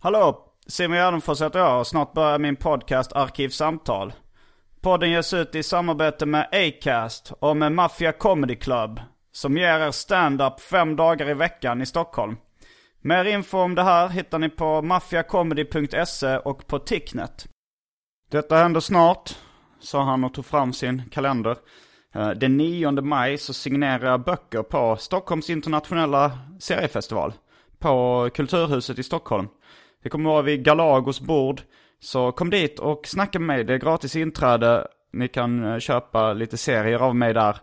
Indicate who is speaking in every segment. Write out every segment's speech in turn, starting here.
Speaker 1: Hallå! Simon Gärdenfors heter jag och snart börjar min podcast Arkivsamtal. Podden ges ut i samarbete med Acast och med Mafia Comedy Club. Som ger er stand-up fem dagar i veckan i Stockholm. Mer info om det här hittar ni på maffiacomedy.se och på Ticknet. Detta händer snart, sa han och tog fram sin kalender. Eh, den 9 maj så signerar jag böcker på Stockholms internationella seriefestival. På Kulturhuset i Stockholm. Det kommer vara vid Galagos bord. Så kom dit och snacka med mig. Det är gratis inträde. Ni kan eh, köpa lite serier av mig där.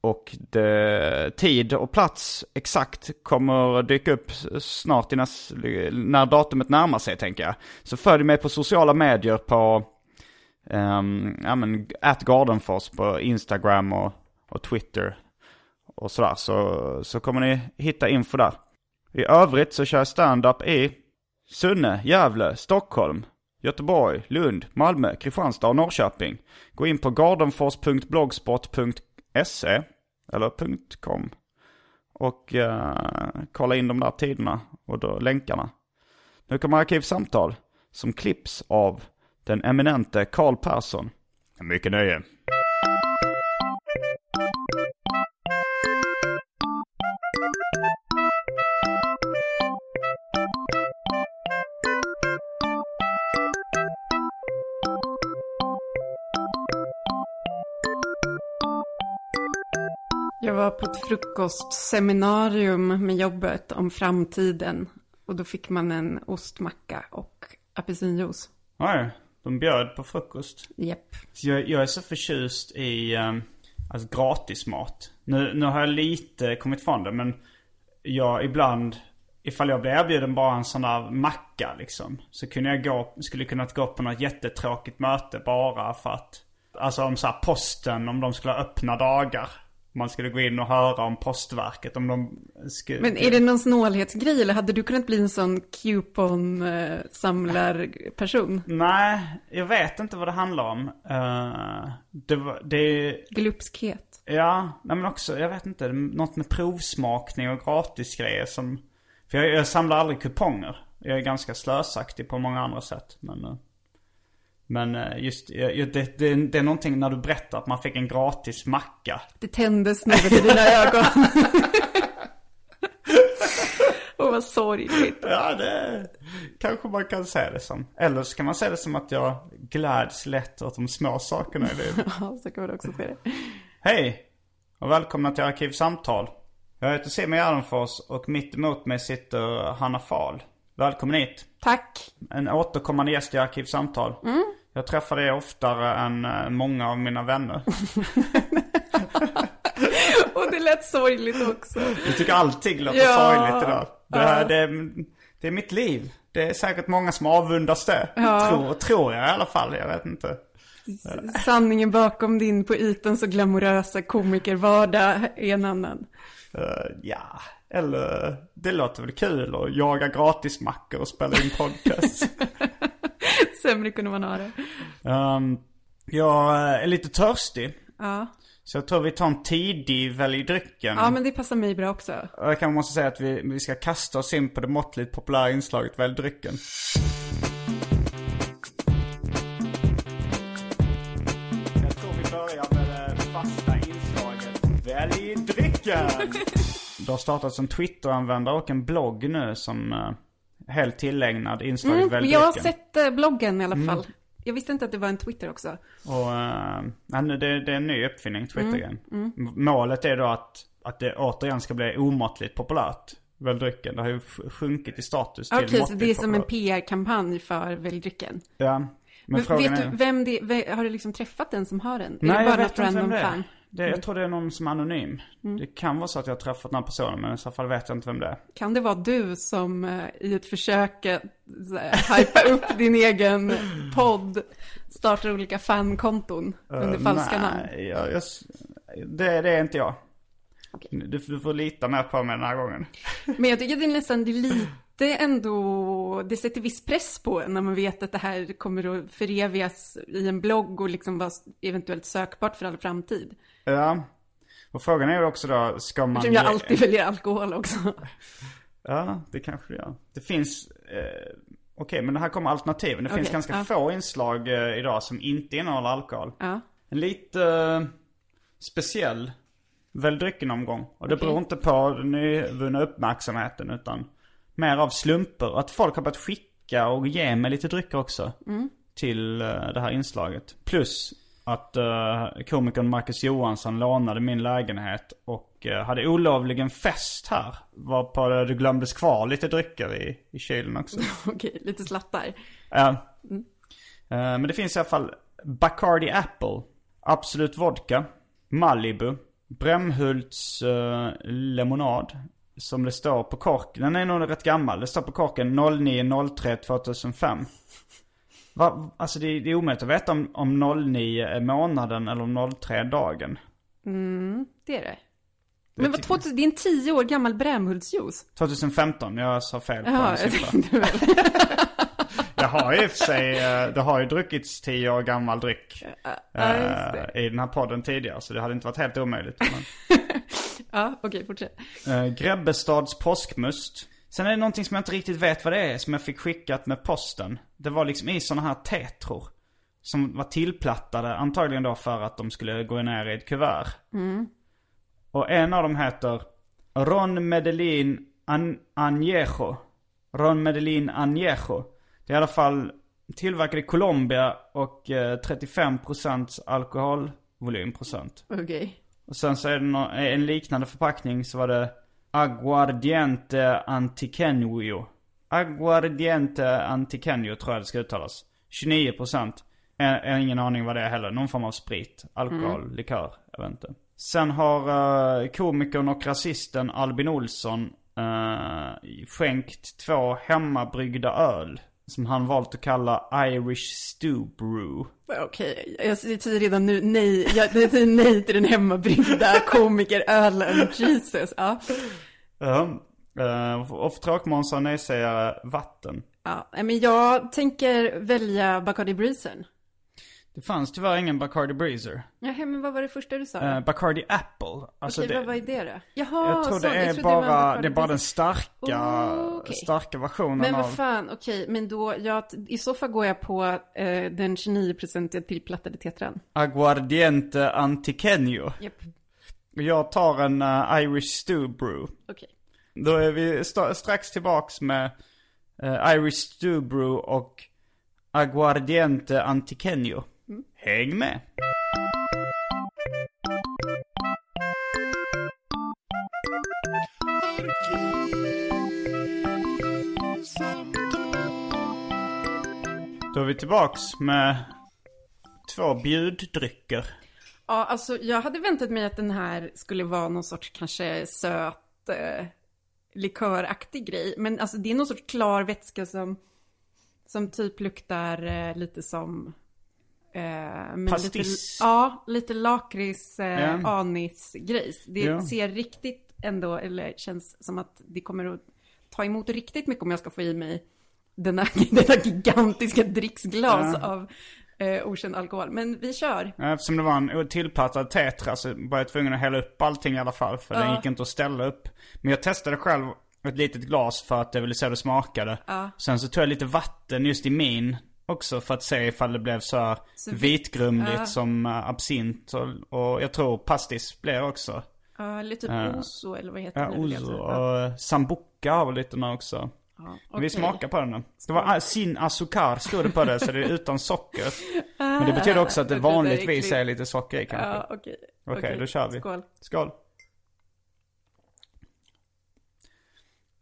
Speaker 1: Och det, tid och plats exakt kommer dyka upp snart näs, när datumet närmar sig tänker jag. Så följ mig på sociala medier på um, ja, men, at Gardenfors på Instagram och, och Twitter. Och sådär. Så, så kommer ni hitta info där. I övrigt så kör jag stand-up i Sunne, Gävle, Stockholm, Göteborg, Lund, Malmö, Kristianstad och Norrköping. Gå in på gardenfors.blogspot.se eller .com och eh, kolla in de där tiderna och då länkarna. Nu kommer Arkivsamtal som klipps av den eminente Karl Persson. Mycket nöje.
Speaker 2: Var på ett frukostseminarium med jobbet om framtiden. Och då fick man en ostmacka och apelsinjuice.
Speaker 1: Nej, de bjöd på frukost.
Speaker 2: Jepp.
Speaker 1: Så Jag, jag är så förtjust i um, alltså gratismat. Nu, nu har jag lite kommit från det men jag ibland, ifall jag blir erbjuden bara en sån där macka liksom. Så kunde jag gå, skulle kunna gå på något jättetråkigt möte bara för att, alltså om så här posten, om de skulle ha öppna dagar. Man skulle gå in och höra om postverket om de skulle...
Speaker 2: Men är det någon snålhetsgrej eller hade du kunnat bli en sån coupon-samlarperson?
Speaker 1: Nej, jag vet inte vad det handlar om. Uh, det, var- det,
Speaker 2: Glupskhet.
Speaker 1: Ja, men också, jag vet inte, något med provsmakning och gratisgrejer som... För jag, jag samlar aldrig kuponger. Jag är ganska slösaktig på många andra sätt. Men, eh, men eh, just, det, det, det är någonting när du berättar att man fick en gratis macka.
Speaker 2: Det tändes något i dina ögon. Åh, vad sorgligt.
Speaker 1: Ja, det kanske man kan säga det som. Eller så kan man säga det som att jag gläds lätt åt de små sakerna i livet.
Speaker 2: Ja, så kan man också se det.
Speaker 1: Hej och välkomna till Arkivsamtal. Jag heter Simon Gärdenfors och mitt emot mig sitter Hanna Fahl. Välkommen hit.
Speaker 2: Tack.
Speaker 1: En återkommande gäst i Arkivsamtal. Jag träffar dig oftare än eh, många av mina vänner.
Speaker 2: Och det lät sorgligt också.
Speaker 1: Jag tycker allting låter
Speaker 2: Ja.
Speaker 1: sorgligt idag. Det, här, det, är, det är mitt liv. Det är säkert många som avundas det.
Speaker 2: Ja.
Speaker 1: Tror, tror jag i alla fall. Jag vet inte.
Speaker 2: Sanningen bakom din på ytan så glamorösa komikervardag är en annan.
Speaker 1: Eh, ja, eller det låter väl kul att jaga gratismackor och spela in podcast.
Speaker 2: Sämre kunde man ha det.
Speaker 1: um, jag är lite törstig.
Speaker 2: Ja.
Speaker 1: Så jag tror vi tar en tidig välj drycken.
Speaker 2: ja, men det passar mig bra också.
Speaker 1: Jag kanske måste säga att vi, vi ska kasta oss in på det måttligt populära inslaget Välj drycken. Jag tror vi börjar med det fasta inslaget Välj drycken. det har startats en Twitter-användare och en blogg nu som uh, helt tillägnad inslaget
Speaker 2: Mm,
Speaker 1: Välj
Speaker 2: jag har sett eh, bloggen i alla fall. Jag visste inte att det var en Twitter också.
Speaker 1: Och uh, det, det är en ny uppfinning, Twitter-grejen.
Speaker 2: Mm,
Speaker 1: Målet är då att, att det återigen ska bli omåttligt populärt. Välj drycken. Det har ju sj- sjunkit i status till
Speaker 2: Okej, så det är som en. PR-kampanj för väldrycken.
Speaker 1: Ja. Men,
Speaker 2: Men vet
Speaker 1: är...
Speaker 2: du vem det Har du liksom träffat den som har den? är
Speaker 1: Nej,
Speaker 2: det
Speaker 1: jag
Speaker 2: bara
Speaker 1: vet
Speaker 2: något
Speaker 1: inte vem det är.
Speaker 2: fan?
Speaker 1: Det, jag tror det är någon som är anonym.
Speaker 2: Mm.
Speaker 1: Det kan vara så att jag har träffat den här personen, men i så fall vet jag inte vem det är.
Speaker 2: Kan det vara du som eh, i ett försök att här, hypa upp din egen podd startar olika fankonton under
Speaker 1: Eh,
Speaker 2: falska namn?
Speaker 1: Nej, jag, jag, s- det, det är inte jag.
Speaker 2: Okej.
Speaker 1: Du, du får lita mer på mig den här gången.
Speaker 2: Men jag tycker det är nästan det är lite ändå, det sätter viss press på när man vet att det här kommer att förevigas i en blogg och liksom vara eventuellt sökbart för all framtid.
Speaker 1: Ja. Och frågan är ju också då, ska man...
Speaker 2: Eftersom jag alltid väljer alkohol också.
Speaker 1: Ja, det kanske det gör. Det finns... Eh, Okej, men det här kommer alternativen. Det finns
Speaker 2: Okej,
Speaker 1: ganska
Speaker 2: ja.
Speaker 1: få inslag eh, idag som inte innehåller alkohol.
Speaker 2: Ja.
Speaker 1: En lite eh, speciell välj drycken-omgång. Och det
Speaker 2: Okej.
Speaker 1: beror inte på den nyvunna uppmärksamheten utan mer av slumper. Att folk har börjat skicka och ge mig lite drycker också. Till eh, det här inslaget. Plus att uh, komikern Marcus Johansson lånade min lägenhet och eh, hade olovligen fest här. Varpå det glömdes kvar lite drycker i, i kylen också.
Speaker 2: Okej, lite slattar.
Speaker 1: Ja. Eh, men det finns i alla fall Bacardi Apple, Absolut Vodka, Malibu, Brämhults uh, lemonad. Som det står på korken. Den är nog rätt gammal. Det står på korken 0903 2005. Va? Alltså det, det är omöjligt att veta om, om 09 är månaden eller om 03 är dagen.
Speaker 2: Det är det. Men vad, 2000, det är en tio år gammal Brämhultsjuice.
Speaker 1: 2015, jag sa fel på
Speaker 2: Jaha,
Speaker 1: en siffra. Jag har ju i och för sig, eh, det har ju druckits 10 år gammal dryck.
Speaker 2: Ja, det.
Speaker 1: eh, I den här podden tidigare, så det hade inte varit helt omöjligt. Men,
Speaker 2: Ja, okej, fortsätt.
Speaker 1: Eh, Grebbestads påskmust. Sen är det någonting som jag inte riktigt vet vad det är som jag fick skickat med posten. Det var liksom i sådana här tetror. Som var tillplattade antagligen då för att de skulle gå ner i ett kuvert. Och en av dem heter Ron Medellin An- Añejo. Ron Medellin Añejo. Det är i alla fall tillverkad i Colombia och eh, 35% alkoholvolymprocent.
Speaker 2: Okej.
Speaker 1: Och sen så är det en liknande förpackning så var det Aguardiente Antiquenio. Aguardiente Antiquenio tror jag det ska uttalas. 29%. Jag jag har ingen aning vad det är heller. Någon form av sprit, alkohol, likör. Jag vet inte. Sen har uh, komikern och rasisten Albin Olsson uh, skänkt två hemmabryggda öl. Som han valt att kalla Irish Stew Brew.
Speaker 2: Okej, jag säger redan nu nej. Jag, jag säger nej till den hemmabryggda komikerölen. Jesus, ja.
Speaker 1: Ja. Uh, och tråkmånsar nejsägare vatten.
Speaker 2: Ja, men jag tänker välja Bacardi Breezern.
Speaker 1: Det fanns tyvärr ingen Bacardi Breezer.
Speaker 2: Jaha, men vad var det första du sa?
Speaker 1: Eh, Bacardi Apple. Alltså
Speaker 2: Okej,
Speaker 1: det,
Speaker 2: vad, är det då? Jaha,
Speaker 1: jag tror
Speaker 2: så,
Speaker 1: det är
Speaker 2: var
Speaker 1: bara,
Speaker 2: Bacardi
Speaker 1: det är bara den starka,
Speaker 2: Oh, okej.
Speaker 1: starka versionen
Speaker 2: Men
Speaker 1: av...
Speaker 2: vad fan, okej, men då, jag, i så fall går jag på eh, den 29% tillplattade tetran.
Speaker 1: Aguardiente Antiquenio.
Speaker 2: Japp,
Speaker 1: Jag tar en eh, Irish Stew Brew.
Speaker 2: okej.
Speaker 1: Då är vi sta- strax tillbaks med eh, Irish Stew Brew och Aguardiente Antiquenio. Häng med! Då är vi tillbaks med två bjuddrycker.
Speaker 2: Ja, alltså jag hade väntat mig att den här skulle vara någon sorts kanske söt eh, liköraktig grej. Men alltså det är någon sorts klar vätska som, som typ luktar eh, lite som... Eh, med
Speaker 1: Pastis.
Speaker 2: Lite, ja, lite lakrits, eh,
Speaker 1: Ja.
Speaker 2: anis-grejs. Det
Speaker 1: Ja.
Speaker 2: ser riktigt ändå, eller känns som att det kommer att ta emot riktigt mycket om jag ska få i mig denna, denna gigantiska dricksglas
Speaker 1: Ja.
Speaker 2: av eh, okänd alkohol. Men vi kör.
Speaker 1: Eftersom det var en tillplattad tetra så var jag tvungen att hälla upp allting i alla fall. För den
Speaker 2: Ja.
Speaker 1: gick inte att ställa upp. Men jag testade själv ett litet glas för att jag ville se hur det smakade.
Speaker 2: Ja.
Speaker 1: Sen så tog jag lite vatten just i min också för att se ifall det blev så, här
Speaker 2: Så vi-
Speaker 1: vitgrumligt
Speaker 2: Ja.
Speaker 1: som uh, absint. Och, och jag tror pastis blev också.
Speaker 2: Ja, typ
Speaker 1: Ja.
Speaker 2: Oso eller vad heter
Speaker 1: Ja,
Speaker 2: det?
Speaker 1: Ozo
Speaker 2: Ja,
Speaker 1: och Sambuca har väl lite här också.
Speaker 2: ja,
Speaker 1: Vi smakar på den nu. Det var ah, sin azúcar stod det på det, så det är utan socker. Men det betyder också att det vanligtvis är lite socker i kanske.
Speaker 2: Ja, okej.
Speaker 1: Okej, då kör vi.
Speaker 2: Skål.
Speaker 1: Skål.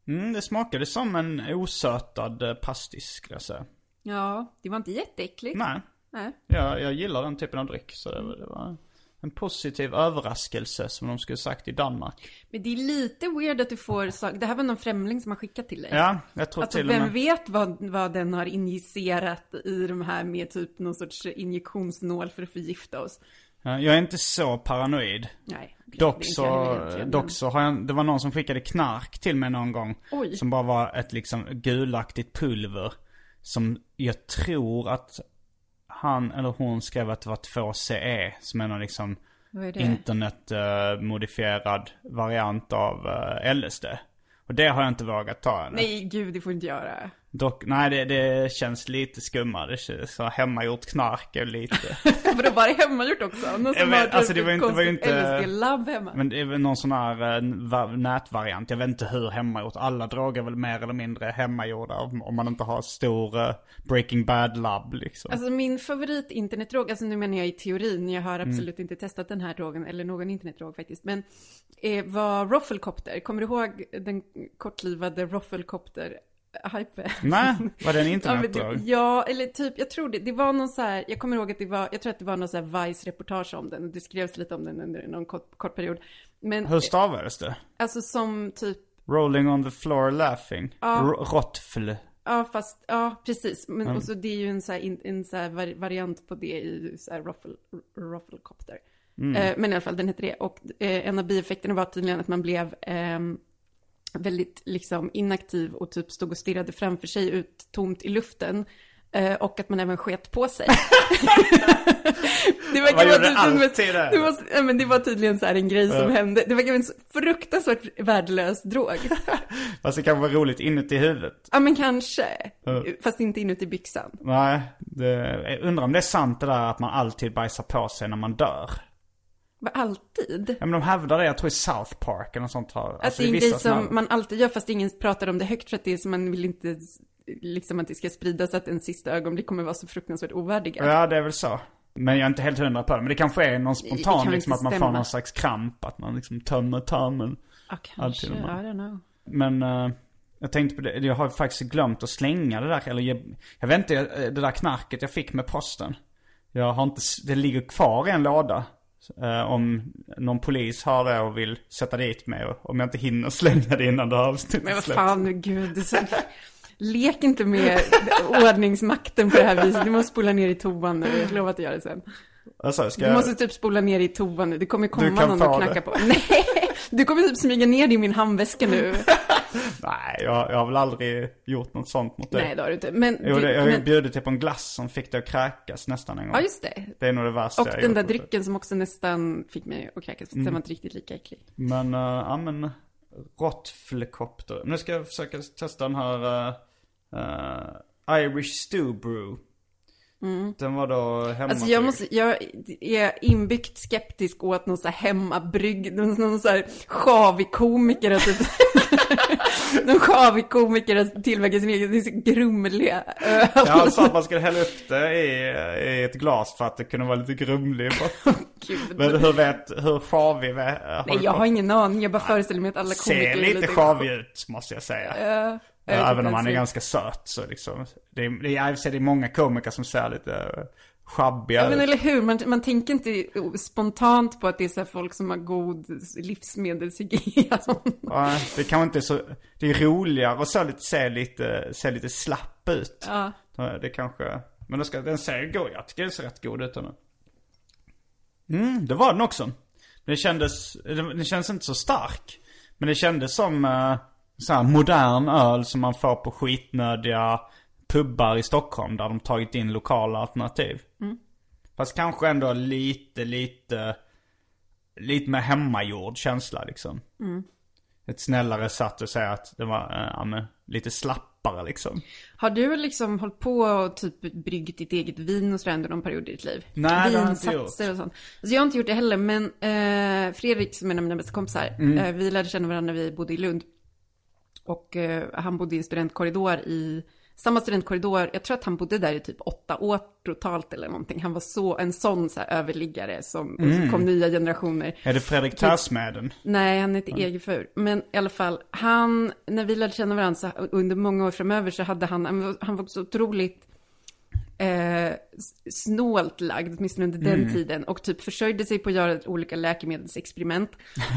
Speaker 1: Mm, det smakade som en osötad eh, pastis skulle jag säga.
Speaker 2: Ja, det var inte jätteäckligt.
Speaker 1: Nej,
Speaker 2: Nej.
Speaker 1: jag, jag gillar den typen av dryck. Så det, var- det var en positiv överraskelse som de skulle sagt i Danmark.
Speaker 2: Men det är lite weird att du får saker. Det här var någon främling som har skickat till dig.
Speaker 1: Ja, jag tror
Speaker 2: Alltså
Speaker 1: till och
Speaker 2: vem
Speaker 1: med...
Speaker 2: vet vad, vad den har injicerat i de här med typ någon sorts injektionsnål för att förgifta oss.
Speaker 1: Ja, Jag är inte så paranoid.
Speaker 2: Nej.
Speaker 1: Dock så, dock så har jag, det var någon som skickade knark till mig någon gång.
Speaker 2: Oj.
Speaker 1: Som bara var ett liksom gulaktigt pulver. Som jag tror att han eller hon skrev att det var 2CE. Som är någon liksom
Speaker 2: är
Speaker 1: internetmodifierad variant av eh, LSD. Och det har jag inte vågat ta ännu.
Speaker 2: Nej, gud, det får du inte göra.
Speaker 1: Dock, nej det, det känns lite skumma. Det känns så hemmagjort knark är lite.
Speaker 2: Vadå, bara hemmagjort också? Någon
Speaker 1: Jag
Speaker 2: som
Speaker 1: vet,
Speaker 2: typ
Speaker 1: alltså, det var
Speaker 2: ett
Speaker 1: inte- det var ju inte-
Speaker 2: LSD-labb hemma.
Speaker 1: Men det är väl någon sån här eh, va- nätvariant. Jag vet inte hur hemmagjort. Alla droger är väl mer eller mindre hemmagjorda. Om, om man inte har stor eh, Breaking Bad-labb liksom.
Speaker 2: Alltså min favorit internetdrog, alltså nu menar jag i teorin, jag har
Speaker 1: Mm.
Speaker 2: absolut inte testat den här drogen, eller någon internetdrog faktiskt, men eh, var Roffelcopter. Kommer du ihåg den kortlivade Roffelcopter? Hype.
Speaker 1: Nej, var det en
Speaker 2: Ja,
Speaker 1: internetdrog?
Speaker 2: det, ja, eller typ, jag tror det. Det var någon så här, jag kommer ihåg att det var, jag tror att det var någon så här Vice-reportage om den. Det skrevs lite om den under någon kort, kort period. Men,
Speaker 1: Hur stavades det?
Speaker 2: alltså som typ,
Speaker 1: Rolling on the floor laughing?
Speaker 2: Ja.
Speaker 1: Rottfl.
Speaker 2: ja fast, ja precis. Men och så det är ju en så här, en så här var, variant på det i så här Ruffle, Rufflecopter. Eh, men i alla fall, den hette det. Och eh, en av bieffekterna var tydligen att man blev ehm, väldigt liksom inaktiv och typ stod och stirrade framför sig ut tomt i luften. Eh, och att man även sket på sig. det verkar vara typ som
Speaker 1: alltid det?
Speaker 2: det, var, ja, men det var tydligen så här en grej som hände. Det verkar vara en fruktansvärt värdelös drog.
Speaker 1: Fast det kanske var roligt inuti huvudet.
Speaker 2: Ja men kanske.
Speaker 1: Ja.
Speaker 2: Fast inte inuti byxan.
Speaker 1: Nej, det, jag undrar om det är sant det där att man alltid bajsar på sig när man dör.
Speaker 2: Alltid.
Speaker 1: Ja men de hävdar det, jag tror i South Park eller något sånt har.
Speaker 2: Att
Speaker 1: alltså,
Speaker 2: det är en grej som
Speaker 1: såna-
Speaker 2: man alltid gör fast ingen pratar om det högt för att det är som man vill inte liksom att det ska spridas att en sista ögonblick kommer vara så fruktansvärt ovärdiga.
Speaker 1: Ja, det är väl så. Men jag är inte helt hundra på det. Men det kanske är någon
Speaker 2: Det
Speaker 1: spontan liksom att man får
Speaker 2: stämma.
Speaker 1: någon slags kramp. Att man liksom tömmer tarmen.
Speaker 2: Ja, kanske. I don't know.
Speaker 1: Men eh, jag tänkte på det, jag har faktiskt glömt att slänga det där. Eller jag, jag vet inte, eh, det där knarket jag fick med posten. Jag har inte, det ligger kvar i en låda. Eh, om någon polis har det och vill sätta dit mig. Och om jag inte hinner slänga det innan det avsnittet
Speaker 2: Men vad fan, gud. Det så... Lek inte med ordningsmakten på det här viset. Du måste spola ner i toan nu. Jag lovar att göra det sen.
Speaker 1: Alltså, ska
Speaker 2: Du måste typ spola ner i toan nu. Det kommer komma någon och
Speaker 1: det.
Speaker 2: knacka på. Nej! Du kommer typ smyga ner det i min handväska nu.
Speaker 1: Nej, jag, jag har väl aldrig gjort något sånt mot dig.
Speaker 2: Nej, det har du inte. Men,
Speaker 1: Jo, det, jag har
Speaker 2: men...
Speaker 1: bjudit dig på en glass som fick dig att kräkas nästan en gång.
Speaker 2: Ja, just det.
Speaker 1: Det är nog det värsta
Speaker 2: Och
Speaker 1: jag
Speaker 2: den där drycken som också nästan fick mig att kräkas.
Speaker 1: Mm.
Speaker 2: Den var inte riktigt lika äcklig.
Speaker 1: Men, uh, ja men, råttflekopter. Nu ska jag försöka testa den här uh, Irish Stew Brew. Den var då hemma.
Speaker 2: Mm. Alltså jag måste, jag är inbyggt skeptisk åt någon så här hemmabrygg, någon, någon så här sjavig komiker typ, någon sjavig komiker har tillverkat sin egen, det är så grumliga öl.
Speaker 1: Ja, alltså att man skulle hälla upp det i, i ett glas för att det kunde vara lite grumlig. Men hur vet, hur sjavig vi- har
Speaker 2: Nej, jag har ingen aning, jag bara föreställer mig att alla komiker
Speaker 1: Ser
Speaker 2: är
Speaker 1: lite sjavig ut måste jag säga.
Speaker 2: Vet
Speaker 1: Även om han är ganska söt så liksom. Det är, det är, det är många komiker som ser lite uh, schabbiga
Speaker 2: Ja men eller hur, man, man tänker inte spontant på att det är så folk som har god livsmedelshygien.
Speaker 1: Ja, det kanske inte är så, det är roligare att så lite, se lite, se lite slapp ut.
Speaker 2: Ja.
Speaker 1: Det kanske, men den, ska, den ser god, jag tycker den ser rätt god ut den. Mm, det var den också. Det kändes, det, det känns inte så stark. Men det kändes som uh, så här modern öl som man får på skitnödiga pubbar i Stockholm där de tagit in lokala alternativ. Fast kanske ändå lite, lite, lite mer hemmagjord känsla liksom. Ett snällare sätt att säga att det var, uh, ja, men, lite slappare liksom.
Speaker 2: Har du liksom hållit på och typ bryggt ditt eget vin och sådär under någon period i ditt liv?
Speaker 1: Nej, det har jag inte
Speaker 2: Vinsatser och sånt. Alltså jag har inte gjort det heller, men eh, Fredrik som är en av mina bästa kompisar,
Speaker 1: Mm.
Speaker 2: eh, vi lärde känna varandra när vi bodde i Lund. Och eh, han bodde i en studentkorridor i samma studentkorridor, jag tror att han bodde där i typ åtta år totalt eller någonting. Han var så, en sån så överliggare som,
Speaker 1: Mm.
Speaker 2: så kom nya generationer.
Speaker 1: Är det Fredrik Tärsmeden?
Speaker 2: Nej, han heter Egefur. Men i alla fall, han, när vi lärde känna varandra så, under många år framöver så hade han, han var- han var så otroligt eh, snålt lagd, åtminstone under den tiden. Och typ försörjde sig på att göra olika läkemedelsexperiment.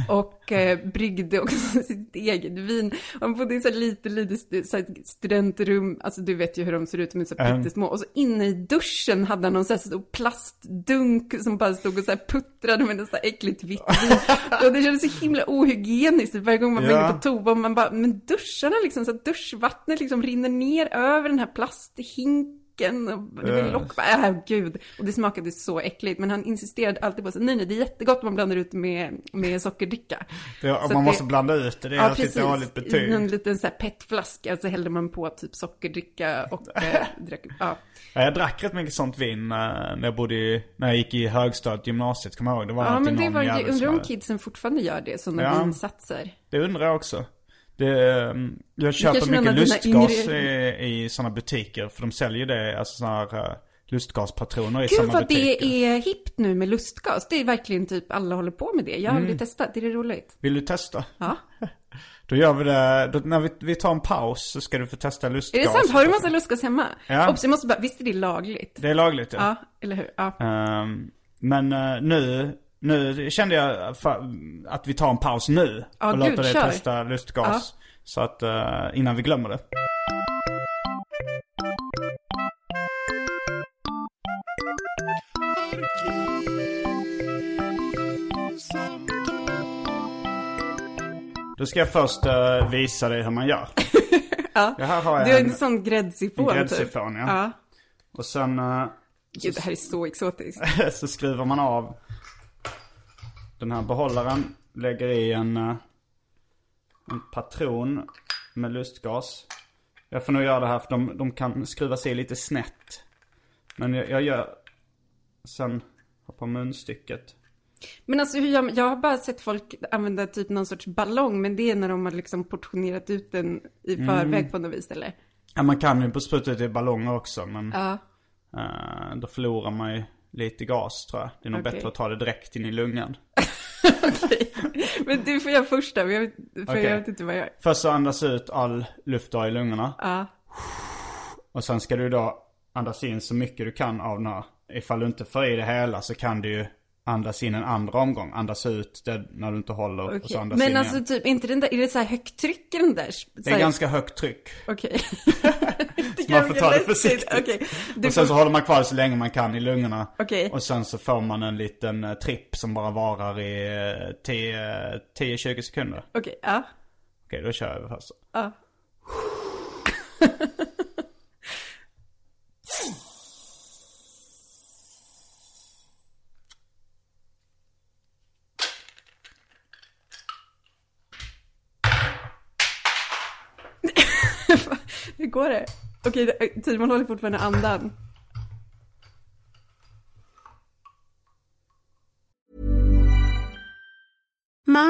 Speaker 2: Och eh, bryggde också sitt eget vin. Han bodde i så lite, lite så studentrum. Alltså du vet ju hur de ser ut, de är så
Speaker 1: Mm.
Speaker 2: pyttesmå. Och så inne i duschen hade han någon så här stor plastdunk som bara stod och så här puttrade med något så här äckligt vitt vin. Och det kändes så himla ohygieniskt varje gång man var
Speaker 1: Ja.
Speaker 2: inne på toa. Man bara, men duscharna liksom, så att duschvattnet liksom rinner ner över den här plasthinken. Och det var
Speaker 1: Äh.
Speaker 2: lock, äh, gud. Och det smakade så äckligt. Men han insisterade alltid på, så, nej nej, det är jättegott om man blandar ut med, med sockerdricka. Så
Speaker 1: man
Speaker 2: att
Speaker 1: måste
Speaker 2: det-
Speaker 1: blanda ut det, det är alltid ett dåligt betyg.
Speaker 2: någon liten så här petflaska så hällde man på typ sockerdricka och eh, drack, ja.
Speaker 1: Ja, Jag drack rätt mycket sånt vin eh, när jag bodde i, när jag gick i högstadiet, gymnasiet, kommer jag ihåg. Det var
Speaker 2: Ja men det var undrar om kidsen fortfarande gör det, sådana
Speaker 1: Ja.
Speaker 2: vinsatser.
Speaker 1: Det undrar jag också. Det, eh, jag köper mycket lustgas
Speaker 2: yngre-
Speaker 1: i, i sådana butiker. För de säljer det, alltså sådana här uh, lustgaspatroner i
Speaker 2: Gud
Speaker 1: samma
Speaker 2: vad
Speaker 1: butiker.
Speaker 2: det är hippt nu med lustgas. Det är verkligen typ alla håller på med det. Jag har
Speaker 1: Mm.
Speaker 2: aldrig testat, det är roligt.
Speaker 1: Vill du testa?
Speaker 2: Ja.
Speaker 1: Då gör vi det, då, när vi, vi tar en paus så ska du få testa
Speaker 2: Är
Speaker 1: lustgas.
Speaker 2: det sant? Har du massa lustgas hemma?
Speaker 1: Ja.
Speaker 2: Oops, jag måste bara, visst är det lagligt?
Speaker 1: Det är lagligt ja.
Speaker 2: Ja, eller hur? Ja.
Speaker 1: Ehm, men eh, nu, nu kände jag att vi tar en paus nu.
Speaker 2: Ja,
Speaker 1: och
Speaker 2: gud,
Speaker 1: låter dig
Speaker 2: kör.
Speaker 1: testa lustgas. Så att, eh, innan vi glömmer det. Då ska jag först eh, visa dig hur man gör.
Speaker 2: ja.
Speaker 1: Det här har jag
Speaker 2: Du har
Speaker 1: en-
Speaker 2: en sån gräddsifon
Speaker 1: en
Speaker 2: typ.
Speaker 1: gräddsifon, ja.
Speaker 2: ja.
Speaker 1: Och sen eh,
Speaker 2: Gud, det här är så exotiskt.
Speaker 1: så skruvar man av den här behållaren. Lägger i en, eh, en patron med lustgas. Jag får nog göra det här för de, de kan skruva sig lite snett. Men jag, jag gör... Sen hoppar munstycket.
Speaker 2: Men alltså, hur man? jag har bara sett folk använda typ någon sorts ballong, men det är när de har liksom portionerat ut den i
Speaker 1: Mm.
Speaker 2: förväg på något vis, eller?
Speaker 1: Ja man kan ju spruta ut i ballonger också men
Speaker 2: Ja.
Speaker 1: eh, då förlorar man ju lite gas tror jag. Det är nog
Speaker 2: Okej.
Speaker 1: bättre att ta det direkt in i lungan.
Speaker 2: Okej. Men du får göra första, för jag vet, för
Speaker 1: Okej.
Speaker 2: jag vet inte vad jag gör.
Speaker 1: Först så andas ut all luft du har i lungorna.
Speaker 2: Ja.
Speaker 1: Och sen ska du då andas in så mycket du kan av den här. Ifall du inte får i det hela så kan du ju andas in en andra omgång. Andas ut det när du inte håller och så andas
Speaker 2: Men
Speaker 1: in
Speaker 2: alltså
Speaker 1: igen.
Speaker 2: typ, inte den där, är det så här högt tryck i den där?
Speaker 1: Det är ganska högt tryck.
Speaker 2: Okej.
Speaker 1: Man får ta det försiktigt.
Speaker 2: Okej. Du
Speaker 1: och sen
Speaker 2: får...
Speaker 1: så håller man kvar så länge man kan i lungorna.
Speaker 2: Okej.
Speaker 1: Och sen så får man en liten eh, tripp som bara varar i eh, 10 10-20 sekunder.
Speaker 2: Okej, ja.
Speaker 1: Okej, då kör vi först.
Speaker 2: Ja. Hur går det? Okej, Timon håller fortfarande andan.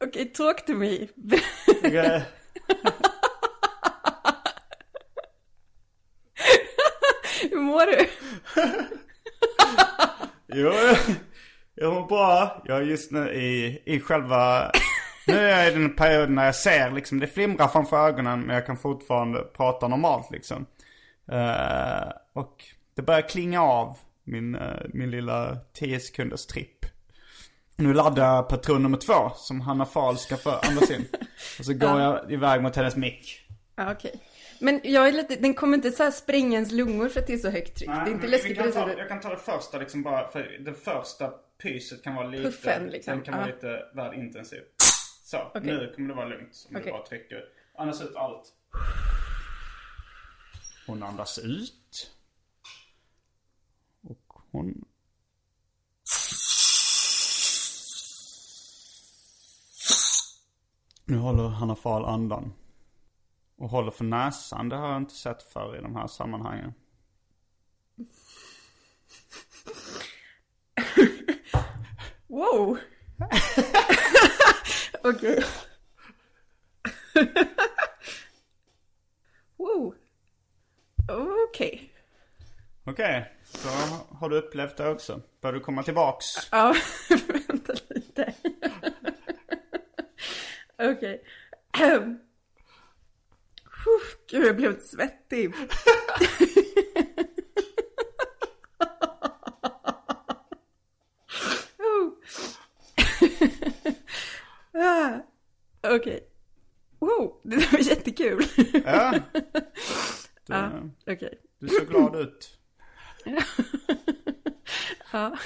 Speaker 2: Okej, talk to me. Hur mår du?
Speaker 1: Jo, jag mår bra. Jag är just nu i, i själva... Nu är jag i den perioden när jag ser liksom, det flimrar framför ögonen men jag kan fortfarande prata normalt liksom. Eh, och det börjar klinga av min, eh, min lilla 10 sekunders tripp. Nu laddar jag patron nummer två som Hanna Fahl ska få andas in. Och så går jag iväg mot hennes mick.
Speaker 2: Ja, okej. Men jag är lite, den kommer inte så här spränga ens lungor för att det är så högt tryck. det är inte läskigt
Speaker 1: kan ta. Jag kan ta det första liksom bara, för det första pyset kan vara lite,
Speaker 2: Puffen, liksom.
Speaker 1: den kan vara
Speaker 2: Ja.
Speaker 1: lite väl intensiv. Så,
Speaker 2: Okej.
Speaker 1: nu kommer det vara lugnt. Om
Speaker 2: Okej.
Speaker 1: du bara trycker. Andas ut allt. Hon andas ut. Och hon... Nu håller Hanna Fahl andan. Och håller för näsan, det har jag inte sett förr i de här sammanhangen.
Speaker 2: Wow! Okej. wow. Okej.
Speaker 1: Okej, så har du upplevt det också. Bör du komma tillbaks?
Speaker 2: Ja, vänta lite. Okej. Uff, Gud, jag blev svettig. Oh. Ah, Okej. Wow, det där var jättekul.
Speaker 1: Ja. Du,
Speaker 2: Ja, okej.
Speaker 1: du ser glad ut.
Speaker 2: Ja.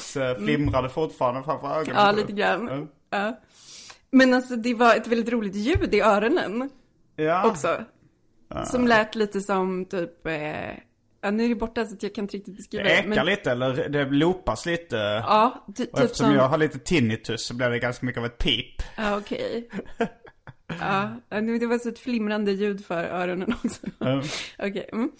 Speaker 1: Så flimrade fortfarande framför ögonen.
Speaker 2: Ja, lite grann.
Speaker 1: Ja.
Speaker 2: Ja. Men alltså det var ett väldigt roligt ljud i öronen
Speaker 1: Ja.
Speaker 2: också. Som lät lite som typ, eh, ja nu är det borta så att jag kan inte riktigt beskriva
Speaker 1: Det ekar
Speaker 2: men,
Speaker 1: lite eller det loopas lite.
Speaker 2: Ja, ty- typ
Speaker 1: eftersom
Speaker 2: som,
Speaker 1: jag har lite tinnitus så blir det ganska mycket av ett pip.
Speaker 2: ja okej. Ja, ja, nu- det var så ett flimrande ljud för öronen också. Okej. mm.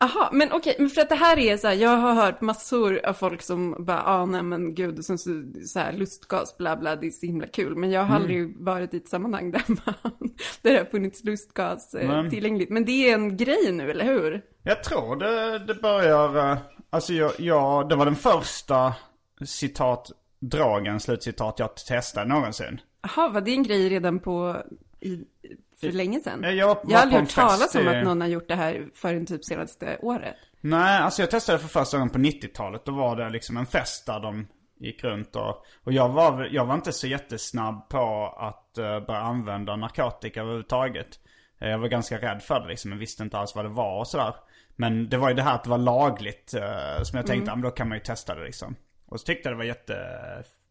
Speaker 2: Aha, men okej, men för att det här är så här, jag har hört massor av folk som bara, ah nej men gud, som så, så här lustgas, bla bla, det är så himla kul. Men jag har
Speaker 1: Mm.
Speaker 2: aldrig varit i ett sammanhang där man, där det har funnits lustgas eh, tillgängligt. Men det är en grej nu, eller hur?
Speaker 1: Jag tror det, det börjar, eh, alltså jag, jag, det var den första citat, dragen, slutcitat jag testade någonsin.
Speaker 2: Jaha, var det en grej redan på, i, för länge sedan?
Speaker 1: Jag var-
Speaker 2: jag har aldrig hört talas om att någon har gjort det här förrän typ senaste året.
Speaker 1: Nej, alltså jag testade för första gången på 90-talet. Då var det liksom en fest där de gick runt och, och jag var, jag var inte så jättesnabb på att uh, börja använda narkotika överhuvudtaget. Eh, Jag var ganska rädd för det liksom, jag visste inte alls vad det var och sådär. Men det var ju det här att det var lagligt eh, som jag tänkte, ja men då kan man ju testa det liksom. Och så tyckte jag det var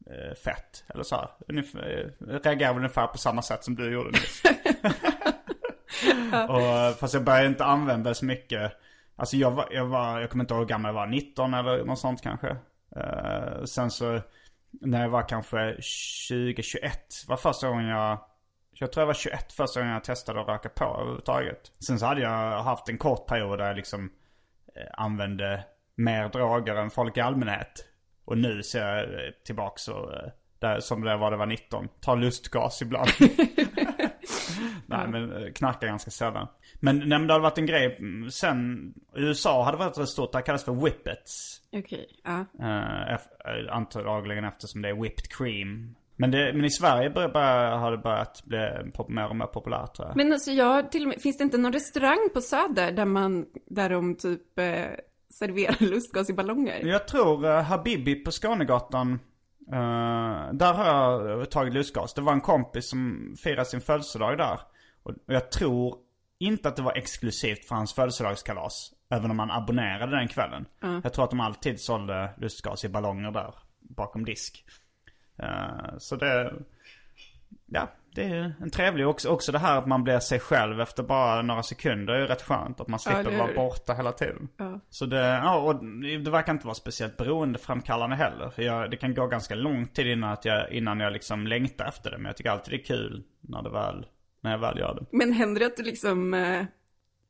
Speaker 1: jättefett, eller så här. Ungefär, jag reagerade väl ungefär på samma sätt som du gjorde nyss. Och, fast jag började inte använda det så mycket. Alltså jag var, jag var, jag kommer inte ihåg hur gammal jag var, 19 eller något sånt kanske. Eh, sen så, när jag var kanske 20, 21 var första gången jag, jag tror jag var 21 första gången jag testade att röka på överhuvudtaget. Sen så hade jag haft en kort period där jag liksom eh, använde mer droger än folk i allmänhet. Och nu ser jag eh, tillbaka så, eh, där, som det var det var 19. Tar lustgas ibland. Nej men eh, knarkar ganska sällan. Men nej, men det hade varit en grej mm, sen, i USA hade varit rätt stort, det kallas för whippets.
Speaker 2: Okej, ja.
Speaker 1: Uh, antagligen eftersom det är whipped cream. Men, det, men i Sverige bör, bör, har det börjat bli pop- mer och mer populärt tror jag.
Speaker 2: Men alltså jag till och med, finns det inte någon restaurang på Söder där man, där de typ eh, serverar lustgas i ballonger?
Speaker 1: Jag tror uh, Habibi på Skånegatan, eh, där har jag tagit lustgas. Det var en kompis som firade sin födelsedag där. Och jag tror inte att det var exklusivt för hans födelsedagskalas. Även om man abonnerade den kvällen. Jag tror att de alltid sålde lustgas i ballonger där bakom disk. Eh, så det, ja, det är en trevlig också. Också det här att man blir sig själv efter bara några sekunder är ju rätt skönt. Att man slipper
Speaker 2: eller
Speaker 1: vara borta hela tiden. Så det, ja, och det verkar inte vara speciellt beroendeframkallande heller. För jag, det kan gå ganska lång tid innan, att jag, innan jag liksom längtar efter det. Men jag tycker alltid det är kul när, det väl, när jag väl gör det.
Speaker 2: Men händer det att du liksom eh,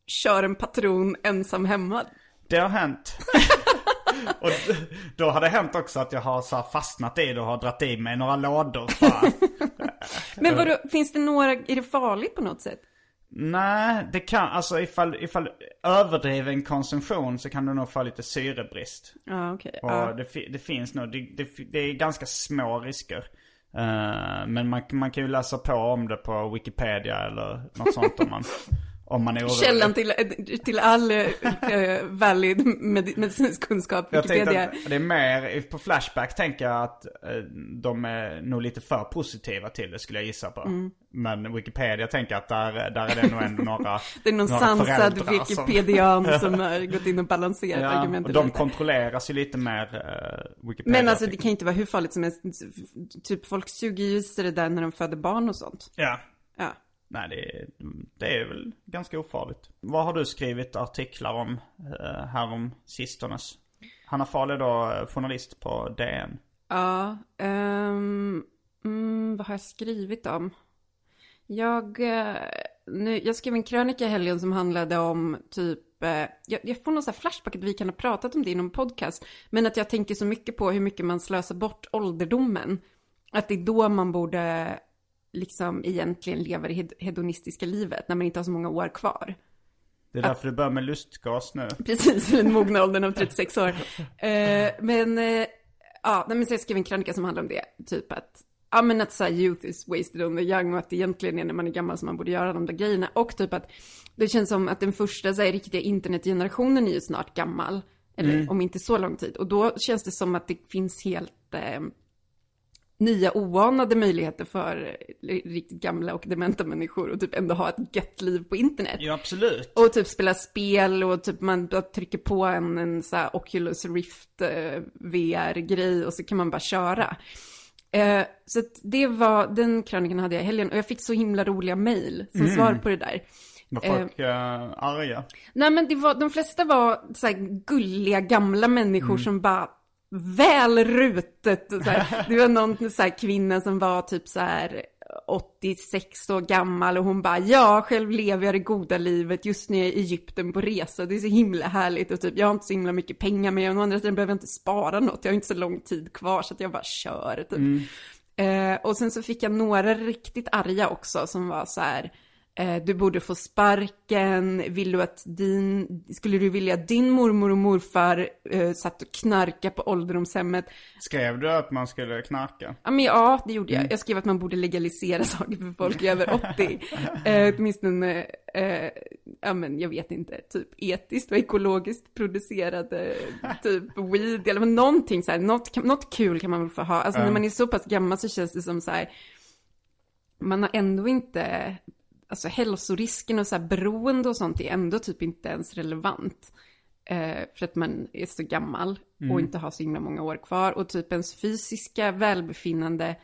Speaker 2: kör en patron ensam hemma?
Speaker 1: Det har hänt. och då har det hänt också att jag har så fastnat i det och har dratt i mig några lådor.
Speaker 2: Men vadå, finns det några, är det farligt på något sätt?
Speaker 1: Nej, det kan, alltså ifall, ifall överdriven konsumtion så kan du nog få lite syrebrist.
Speaker 2: Ja, okej.
Speaker 1: Och
Speaker 2: Ja.
Speaker 1: det, det finns nog, det, det, det är ganska små risker. Eh, men man, man kan ju läsa på om det på Wikipedia eller något sånt om man, om man är orolig.
Speaker 2: Källan till, till all eh, valid med, medicinsk kunskap,
Speaker 1: Jag tänkte
Speaker 2: Wikipedia.
Speaker 1: att det är mer, på Flashback tänker jag att eh, de är nog lite för positiva till det skulle jag gissa på.
Speaker 2: Mm.
Speaker 1: Men Wikipedia tänker att där, där är det nog ändå några
Speaker 2: Det är någon
Speaker 1: några
Speaker 2: sansad
Speaker 1: föräldrar som-
Speaker 2: Wikipedian som har gått in och balanserat
Speaker 1: Ja,
Speaker 2: argumentet
Speaker 1: och de
Speaker 2: lite.
Speaker 1: kontrolleras ju lite mer uh, Wikipedia.
Speaker 2: Men alltså det kan inte vara hur farligt som helst. Typ folk suger ju sig det där när de föder barn och sånt.
Speaker 1: Ja. Nej, det är, det är väl ganska ofarligt. Vad har du skrivit artiklar om uh, här om sistones? Hanna Fahl är då eh, journalist på DN.
Speaker 2: Ja, um, mm, vad har jag skrivit om? Jag, eh, nu, jag skrev en krönika i helgen som handlade om typ, jag, jag får någon sån här flashback att vi kan ha pratat om det i någon podcast, men att jag tänker så mycket på hur mycket man slösar bort ålderdomen. Att det är då man borde liksom egentligen leva det hed- hedonistiska livet, när man inte har så många år kvar.
Speaker 1: Det är därför du börjar med lustgas nu.
Speaker 2: Precis, i den mogna åldern av 36 år. Eh, men, eh, ja, nej, men så jag skrev en krönika som handlar om det. Typ att, ja men att så här, youth is wasted on the young och att det egentligen är när man är gammal som man borde göra de där grejerna. Och typ att det känns som att den första så här, riktiga internetgenerationen är ju snart gammal. Eller om inte så lång tid. Och då känns det som att det finns helt eh, nya oanade möjligheter för eh, riktigt gamla och dementa människor och typ ändå ha ett gött liv på internet.
Speaker 1: Ja, absolut.
Speaker 2: Och typ spela spel och typ man trycker på en, en så här Oculus Rift eh, VR-grej och så kan man bara köra. Eh, så det var, den krönikan hade jag i helgen och jag fick så himla roliga mejl som svar på det där.
Speaker 1: Var folk eh, arga?
Speaker 2: Nej men det var, de flesta var så här gulliga gamla människor som bara väl rutet. och Så här. Det var någon så här kvinna som var typ så här 86 år gammal och hon bara ja, själv lever jag det goda livet just nu är jag i Egypten på resa. Det är så himla härligt och typ jag har inte så himla mycket pengar men jag, å andra sidan behöver jag inte spara något. Jag har inte så lång tid kvar så att jag bara kör typ. Eh, och sen så fick jag några riktigt arga också som var så här. Eh, du borde få sparken. Vill du att din, skulle du vilja att din mormor och morfar eh, satt och knarka på ålderdomshemmet?
Speaker 1: Skrev du att man skulle knarka?
Speaker 2: Ja, men ja, det gjorde jag. Jag skrev att man borde legalisera saker för folk över 80. Eh, åtminstone, eh, ja men jag vet inte, typ etiskt och ekologiskt producerade typ weed eller någonting så här, något, något kul kan man väl få ha. Alltså när man är så pass gammal så känns det som så här, man har ändå inte, alltså hälsorisken och så här beroende och sånt är ändå typ inte ens relevant. Eh, för att man är så gammal och inte har så himla många år kvar. Och typ ens fysiska välbefinnande,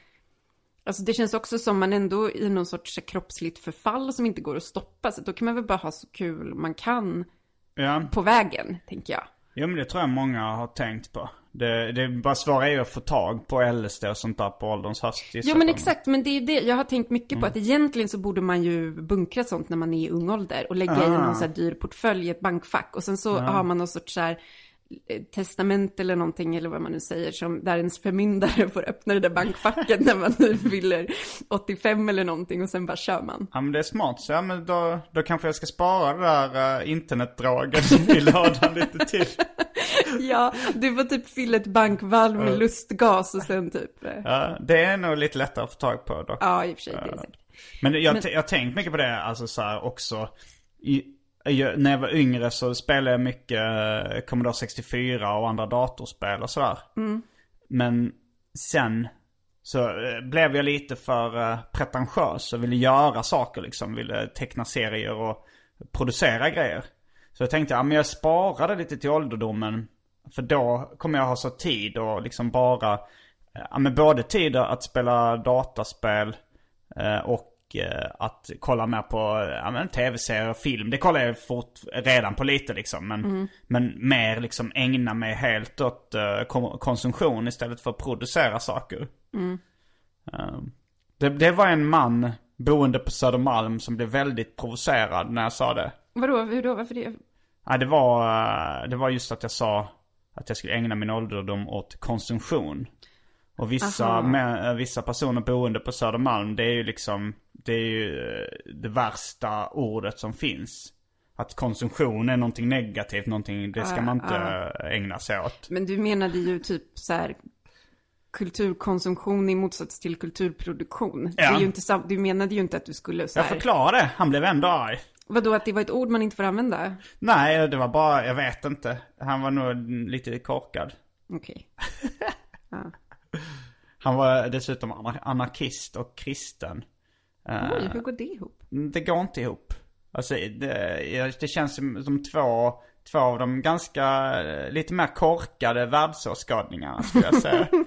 Speaker 2: alltså det känns också som man ändå i någon sorts kroppsligt förfall som inte går att stoppa. Så då kan man väl bara ha så kul man kan
Speaker 1: Ja.
Speaker 2: på vägen, tänker jag.
Speaker 1: Jo men det tror jag många har tänkt på. Det, det bara svåra är ju att få tag på LSD och sånt där på ålderns höst.
Speaker 2: Jo men exakt, men det är det. Jag har tänkt mycket på att egentligen så borde man ju bunkra sånt när man är i ung ålder och lägga i någon så här dyr portfölj i ett bankfack. Och sen så har man någon sorts så här testament eller någonting eller vad man nu säger som där ens förmyndare får öppna det där bankfacket när man nu fyller 85 eller någonting och sen bara kör man.
Speaker 1: Ja men det är smart. Så ja men då, då kanske jag ska spara det där uh, internetdragen i lådan lite till.
Speaker 2: Ja, du får typ fylla ett bankvalv med lustgas och sen typ, eh,
Speaker 1: Ja, det är nog lite lättare att få tag på dock.
Speaker 2: ja i och för sig, det är säkert.
Speaker 1: Men- jag har tänkt mycket på det, alltså så här också. I, jag, när jag var yngre så spelade jag mycket eh, Commodore 64 och andra datorspel och sådär. Men sen så eh, blev jag lite för uh, pretentiös och ville göra saker liksom. Ville teckna serier och producera grejer. Så jag tänkte, ja men jag sparade lite till ålderdomen. För då kommer jag ha så tid och liksom bara, ja men både tid att spela dataspel eh, och eh, att kolla mer på ja, tv-serier och film. Det kollar jag fort, redan på lite liksom. Men, men mer liksom ägna mig helt åt eh, konsumtion istället för att producera saker. Eh, det, det var en man boende på Södermalm som blev väldigt provocerad när jag sa det.
Speaker 2: Vadå, hur då, varför det?
Speaker 1: Ja, det var, eh, det var just att jag sa att jag skulle ägna min ålderdom åt konsumtion. Och vissa, med, eh, vissa personer boende på Södermalm, det är ju liksom, det är ju eh, det värsta ordet som finns. Att konsumtion är någonting negativt, någonting, det ska
Speaker 2: Ja,
Speaker 1: man inte
Speaker 2: ja.
Speaker 1: ägna sig åt.
Speaker 2: Men du menade ju typ så här kulturkonsumtion i motsats till kulturproduktion. Det
Speaker 1: Ja.
Speaker 2: är ju inte du menade ju inte att du skulle så
Speaker 1: Jag
Speaker 2: här,
Speaker 1: förklarade, han blev ändå arg.
Speaker 2: vadå att det var ett ord man inte får använda?
Speaker 1: Nej, det var bara, jag vet inte. Han var nog lite korkad.
Speaker 2: Okej.
Speaker 1: Han var dessutom anar- anarkist och kristen. Eh,
Speaker 2: Oj, hur går det ihop?
Speaker 1: Det går inte ihop. Alltså det, det känns som, två, två av de ganska, eh, lite mer korkade världsåskådningarna skulle jag säga.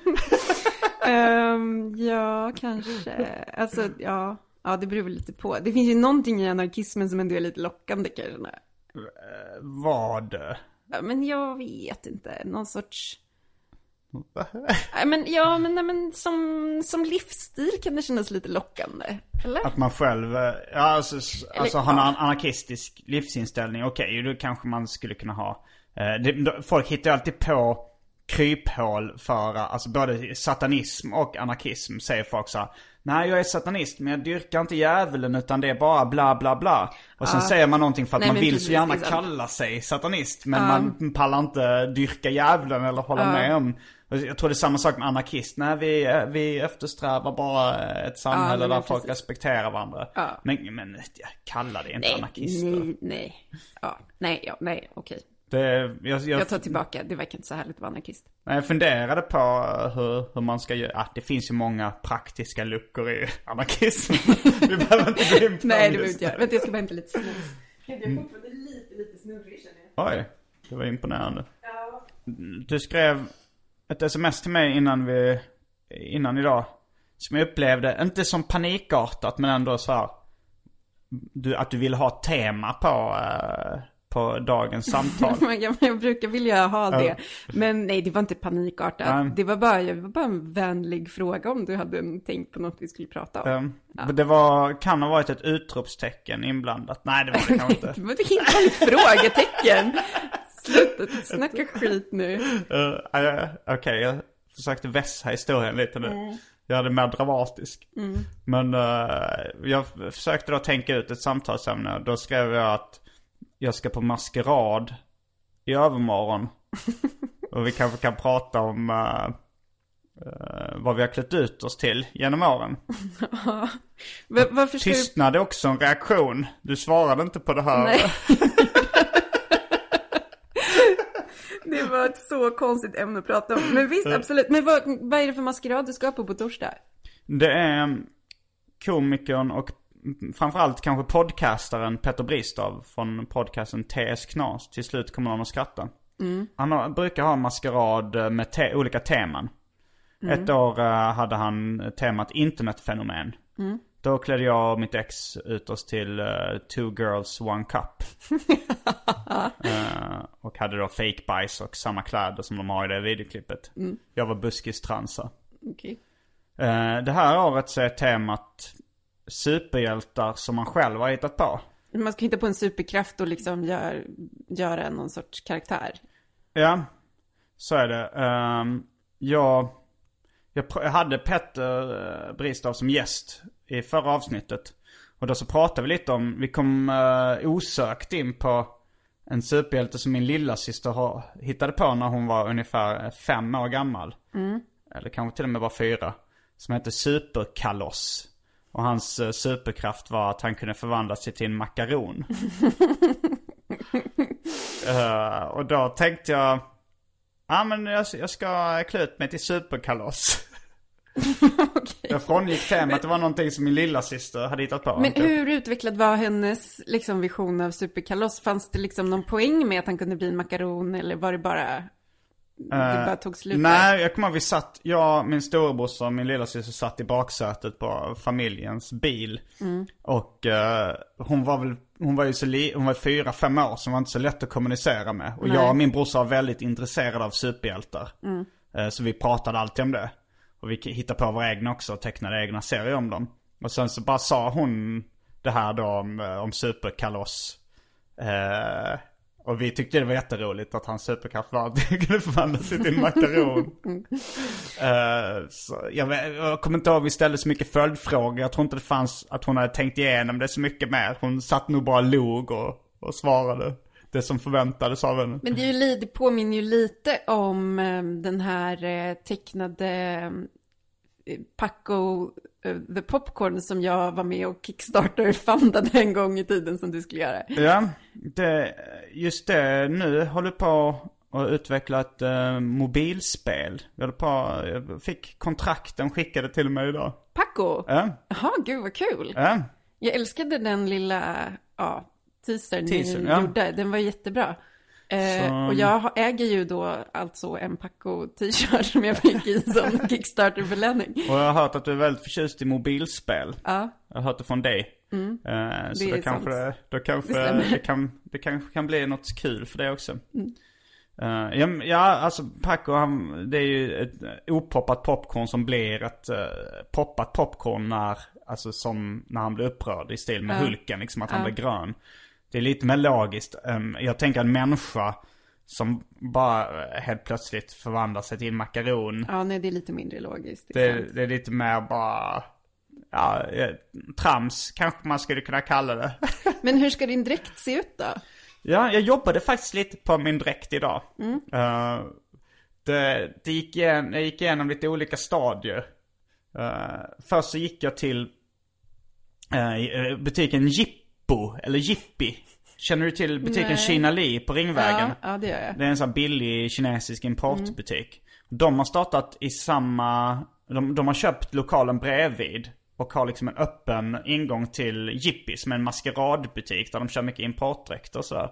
Speaker 2: Ehm, ja, kanske. Alltså, ja. Ja, det beror väl lite på. Det finns ju någonting i anarkismen som ändå är lite lockande kanske.
Speaker 1: Vad?
Speaker 2: Ja, Men jag vet inte, någon sorts... Nej, men ja, men, nej, men som, som livsstil kan det kännas lite lockande. Eller?
Speaker 1: Att man själv, eh, ja alltså, s- alltså har en
Speaker 2: ja.
Speaker 1: an- anarkistisk livsinställning, okej, då kanske man skulle kunna ha. Eh, det, folk hittar ju alltid på kryphål för, eh, alltså både satanism och anarkism säger folk så här, Nej jag är satanist men jag dyrkar inte djävulen utan det är bara bla bla bla. Och sen säger man någonting för att
Speaker 2: Nej,
Speaker 1: man vill
Speaker 2: precis,
Speaker 1: så gärna
Speaker 2: sant.
Speaker 1: kalla sig satanist. Men man pallar inte dyrka djävulen eller hålla med om. Jag tror det är samma sak med anarkist. Nej vi, eh, vi eftersträvar bara ett samhälle
Speaker 2: Ja,
Speaker 1: där folk
Speaker 2: precis.
Speaker 1: respekterar varandra.
Speaker 2: Ja.
Speaker 1: Men, men ja, kalla det inte
Speaker 2: Nej,
Speaker 1: anarkister.
Speaker 2: nej, nej. Ja, nej, ja, nej, okej.
Speaker 1: Det, jag, jag,
Speaker 2: Jag tar tillbaka, det verkar inte så härligt att vara anarkist.
Speaker 1: Jag funderade på hur, hur man ska göra. Ah, det finns ju många praktiska luckor i anarkism. Vi behöver inte gå in på
Speaker 2: Nej, det behöver
Speaker 1: just
Speaker 2: inte göra. Vänta, jag ska bara hämta lite snus. Jag är fortfarande lite, lite snurrig känner jag.
Speaker 1: Oj, det var imponerande. Du skrev ett sms till mig innan vi, innan idag. Som jag upplevde, inte som panikartat men ändå så här. Du, att du ville ha tema på, eh, på dagens samtal.
Speaker 2: Jag, brukar vilja ha det. Men nej, det var inte panikartat.
Speaker 1: Nej.
Speaker 2: Det var bara, det var bara en vänlig fråga om du hade tänkt på något vi skulle prata om.
Speaker 1: Um, Det var, kan ha varit ett utropstecken inblandat. Nej det var det kanske inte.
Speaker 2: Det var ett helt vanligt frågetecken. Sluta snacka skit nu.
Speaker 1: Uh, Okej, jag försökte vässa historien lite nu. Göra det mer dramatisk. Men uh, jag försökte då tänka ut ett samtalsämne. Då skrev jag att jag ska på maskerad i övermorgon. Och vi kanske kan prata om uh, uh, vad vi har klätt ut oss till genom åren.
Speaker 2: Va- Varför ska.
Speaker 1: Tystnad är också en reaktion. Du svarade inte på det här.
Speaker 2: Nej. Det var ett så konstigt ämne att prata om. Men visst, absolut. Men vad, vad är det för maskerad du ska på på torsdag?
Speaker 1: Det är komikern och mm, framförallt kanske podcastaren Petter Bristav från podcasten TS Knas. Till slut kommer någon att skratta. Han har, brukar ha maskerad eh, med te- olika teman. Ett år eh, hade han temat internetfenomen. Då klädde jag och mitt ex ut oss till eh, Two Girls One Cup. Eh, och hade då fake bajs och samma kläder som de har i det videoklippet. Jag var buskistransa.
Speaker 2: Okej.
Speaker 1: Eh, Det här året så är temat superhjältar som man själv har hittat på.
Speaker 2: Man ska hitta på en superkraft och liksom gör, göra någon sorts karaktär.
Speaker 1: Ja, så är det. Ehm, jag, jag, hade Petter uh, Bristav som gäst i förra avsnittet. Och då så pratade vi lite om, vi kom uh, osökt in på en superhjälte som min lilla syster har, hittade på när hon var ungefär fem år gammal. Eller kanske till och med var fyra. Som hette Superkaloss. Och hans eh, superkraft var att han kunde förvandla sig till en makaron. Eh, och då tänkte jag, ja men jag, jag ska klä ut mig till superkaloss. Jag frångick temat, det var någonting som min lilla syster hade hittat på.
Speaker 2: Men hur utvecklad var hennes liksom, vision av superkaloss? Fanns det liksom någon poäng med att han kunde bli en makaron eller var det bara, det bara tog slut?
Speaker 1: Nej, jag kommer ihåg vi satt, jag, min storebrorsa och min lillasyster satt i baksätet på familjens bil. Och eh, hon var väl, hon var ju så li, hon var fyra, fem år så hon var inte så lätt att kommunicera med. Och jag och min brorsa var väldigt intresserade av superhjältar. Eh, så vi pratade alltid om det. Och vi hittade på våra egna också och tecknade egna serier om dem. Och sen så bara sa hon det här då om, eh, om superkaloss. Eh, och vi tyckte det var jätteroligt att hans superkraft var att han kunde förvandla sig till en makaron. Så jag, jag kommer inte ihåg, vi ställde så mycket följdfrågor. Jag tror inte det fanns att hon hade tänkt igenom det så mycket mer. Hon satt nog bara log och, och svarade det som förväntades av henne.
Speaker 2: Men det, är ju, li- det påminner ju lite om eh, den här eh, tecknade eh, Paco eh, the Popcorn som jag var med och Kickstarter-fundade en gång i tiden som du skulle göra.
Speaker 1: Ja, det, just det. Nu håller på att utveckla ett eh, mobilspel. Jag på, jag fick kontrakten skickade till mig idag.
Speaker 2: Paco?
Speaker 1: Ja,
Speaker 2: Jaha, gud vad kul.
Speaker 1: ja.
Speaker 2: Jag älskade den lilla, ja, teasern
Speaker 1: Teasern,
Speaker 2: ni
Speaker 1: ja.
Speaker 2: gjorde. Den var jättebra. Eh, och jag äger ju då alltså en Paco t-shirt som jag fick i som Kickstarter-belöning.
Speaker 1: Och jag har hört att du är väldigt förtjust i mobilspel.
Speaker 2: Ja,
Speaker 1: Jag har hört det från dig. Eh, så
Speaker 2: det
Speaker 1: då kanske, det, då kanske
Speaker 2: Det
Speaker 1: det, kan, det kanske kan bli något kul för det också.
Speaker 2: Mm.
Speaker 1: Eh, ja, ja, alltså Paco han, det är ju ett opoppat popcorn som blir ett uh, poppat popcorn när, alltså som när han blir upprörd i stil med
Speaker 2: Ja.
Speaker 1: Hulken, liksom att han blir grön. Det är lite mer logiskt. än- jag tänker en människa som bara eh, helt plötsligt förvandlar sig till en makaron.
Speaker 2: ja nej det är lite mindre logiskt. Det är
Speaker 1: Det, är lite mer bara, ja, eh, trams kanske man skulle kunna kalla det.
Speaker 2: Men hur ska din dräkt se ut då?
Speaker 1: ja, jag jobbade faktiskt lite på min dräkt idag. Eh, det, det gick igen, jag gick igenom lite olika stadier. Uh, först så gick jag till eh, butiken Jippo, eller Jippi. Känner du till butiken
Speaker 2: Nej.
Speaker 1: Kina Li på Ringvägen?
Speaker 2: Ja, ja, det gör jag.
Speaker 1: Det är en sån här billig kinesisk importbutik. De har startat i samma, de, de har köpt lokalen bredvid. Och har liksom en öppen ingång till Jippi som är en maskeradbutik där de kör mycket importdräkter och sådär.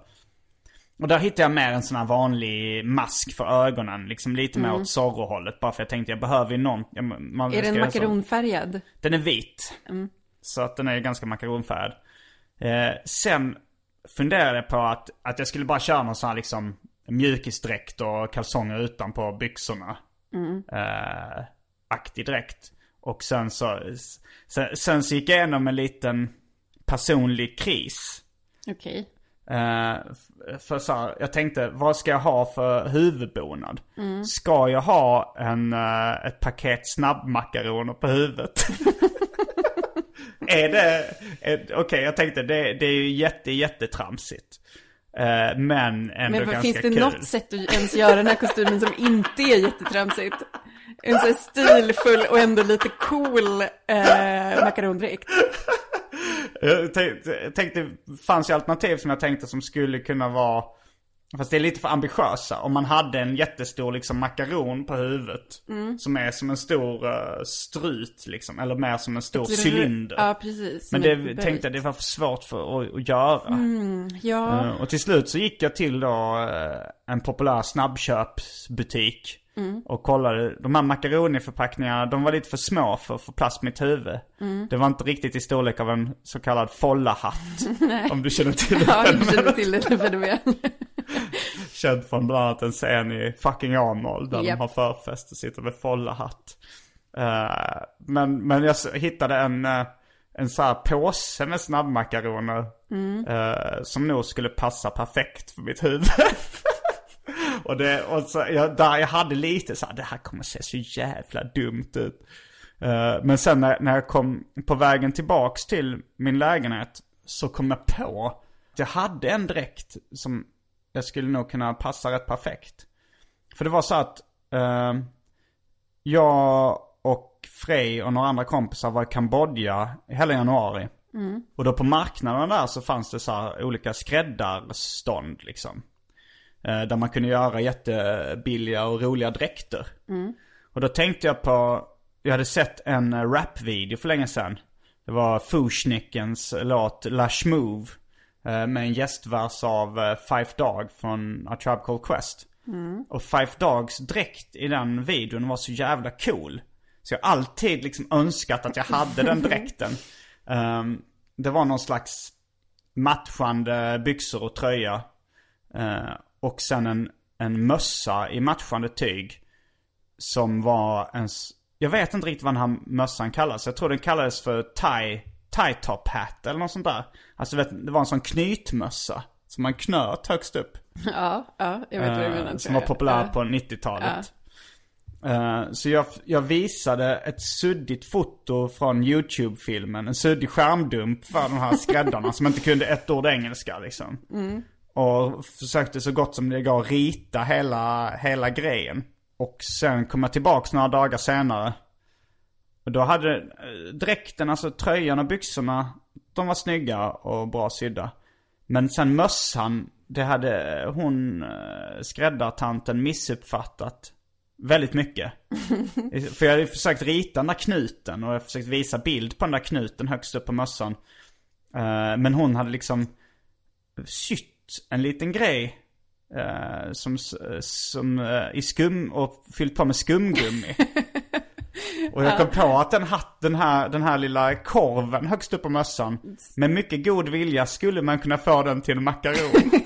Speaker 1: Och där hittade jag mer en sån här vanlig mask för ögonen. Liksom lite mer åt Zorro-hållet. Bara för jag tänkte jag behöver ju någon. Jag, man,
Speaker 2: Är den makaronfärgad?
Speaker 1: Den är vit.
Speaker 2: Mm.
Speaker 1: Så att den är ganska makaronfärgad. Eh, sen funderade jag på att, att jag skulle bara köra någon sån här liksom mjukisdräkt och kalsonger utanpå byxorna.
Speaker 2: Mm.
Speaker 1: Eh, aktig dräkt. Och sen så, sen, sen så gick jag igenom en liten personlig kris.
Speaker 2: Okej.
Speaker 1: Eh, f- för så här, jag tänkte, vad ska jag ha för huvudbonad? Ska jag ha en, eh, ett paket snabbmakaroner på huvudet? är det, okej jag tänkte det, det är ju jätte, jättetramsigt. Eh, men ändå
Speaker 2: Men
Speaker 1: ganska
Speaker 2: finns det
Speaker 1: kul.
Speaker 2: något sätt att ens göra den här kostymen som inte är jättetramsigt? En så här stilfull och ändå lite cool eh, makarondräkt.
Speaker 1: Jag tänkte, fanns ju alternativ som jag tänkte som skulle kunna vara Fast det är lite för ambitiösa. Om man hade en jättestor liksom makaron på huvudet. Som är som en stor eh, strut liksom. Eller mer som en stor cylinder.
Speaker 2: Ja, precis.
Speaker 1: Men det tänkte jag det var för svårt för att, att göra.
Speaker 2: Ja,
Speaker 1: Eh, och till slut så gick jag till då eh, en populär snabbköpsbutik. Och kollade, de här makaroniförpackningarna, de var lite för små för att få plats med mitt huvud. Det var inte riktigt i storlek av en så kallad follahatt. om du känner till det.
Speaker 2: ja jag känner till det fenomen.
Speaker 1: Känd från bland annat en scen i fucking Åmål där
Speaker 2: Japp.
Speaker 1: de har förfest och sitter med follahatt. Eh, men, men jag hittade en, uh, en sån här påse med snabbmakaroner. eh, som nog skulle passa perfekt för mitt huvud. och det, och så, jag, där jag hade lite så här, det här kommer se så jävla dumt ut. Eh, men sen när, när jag kom på vägen tillbaks till min lägenhet så kom jag på att jag hade en dräkt som jag skulle nog kunna passa rätt perfekt. För det var så att eh, jag och Frej och några andra kompisar var i Kambodja hela januari. Och då på marknaden där så fanns det så här olika skräddarstånd liksom. Eh, där man kunde göra jättebilliga och roliga dräkter. Och då tänkte jag på jag hade sett en eh, rapvideo för länge sedan. Det var Fushnikens låt La Move. Eh, Med en gästvers av eh, Five Dog från A Tribe Called Quest. Och Five Dogs dräkt i den videon var så jävla cool. Så jag har alltid liksom önskat att jag hade den dräkten. Ehm, det var någon slags matchande byxor och tröja. Eh, och sen en, en mössa i matchande tyg. Som var en... Jag vet inte riktigt vad den här mössan kallas. Jag tror den kallades för tie, tie top hat eller något sånt där. Alltså vet, det var en sån knytmössa. Som man knöt högst upp.
Speaker 2: Ja, ja, jag vet vad du
Speaker 1: Eh,
Speaker 2: menar.
Speaker 1: som var populär
Speaker 2: Ja.
Speaker 1: på 90-talet. Eh, så jag, jag visade ett suddigt foto från YouTube-filmen. En suddig skärmdump för de här skräddarna som inte kunde ett ord engelska liksom. Och försökte så gott som det går rita hela, hela grejen. Och sen kom jag tillbaks några dagar senare. Och då hade eh, dräkten, alltså tröjan och byxorna, de var snygga och bra sydda. Men sen mössan, det hade hon, eh, skräddartanten, missuppfattat väldigt mycket. För jag hade försökt rita den där knuten och jag försökt visa bild på den där knuten högst upp på mössan. Eh, Men hon hade liksom sytt en liten grej eh, som, som eh, i skum och fyllt på med skumgummi. Och jag kom på att den, hatt, den, här, den här lilla korven högst upp på mössan, med mycket god vilja skulle man kunna få den till en makaron.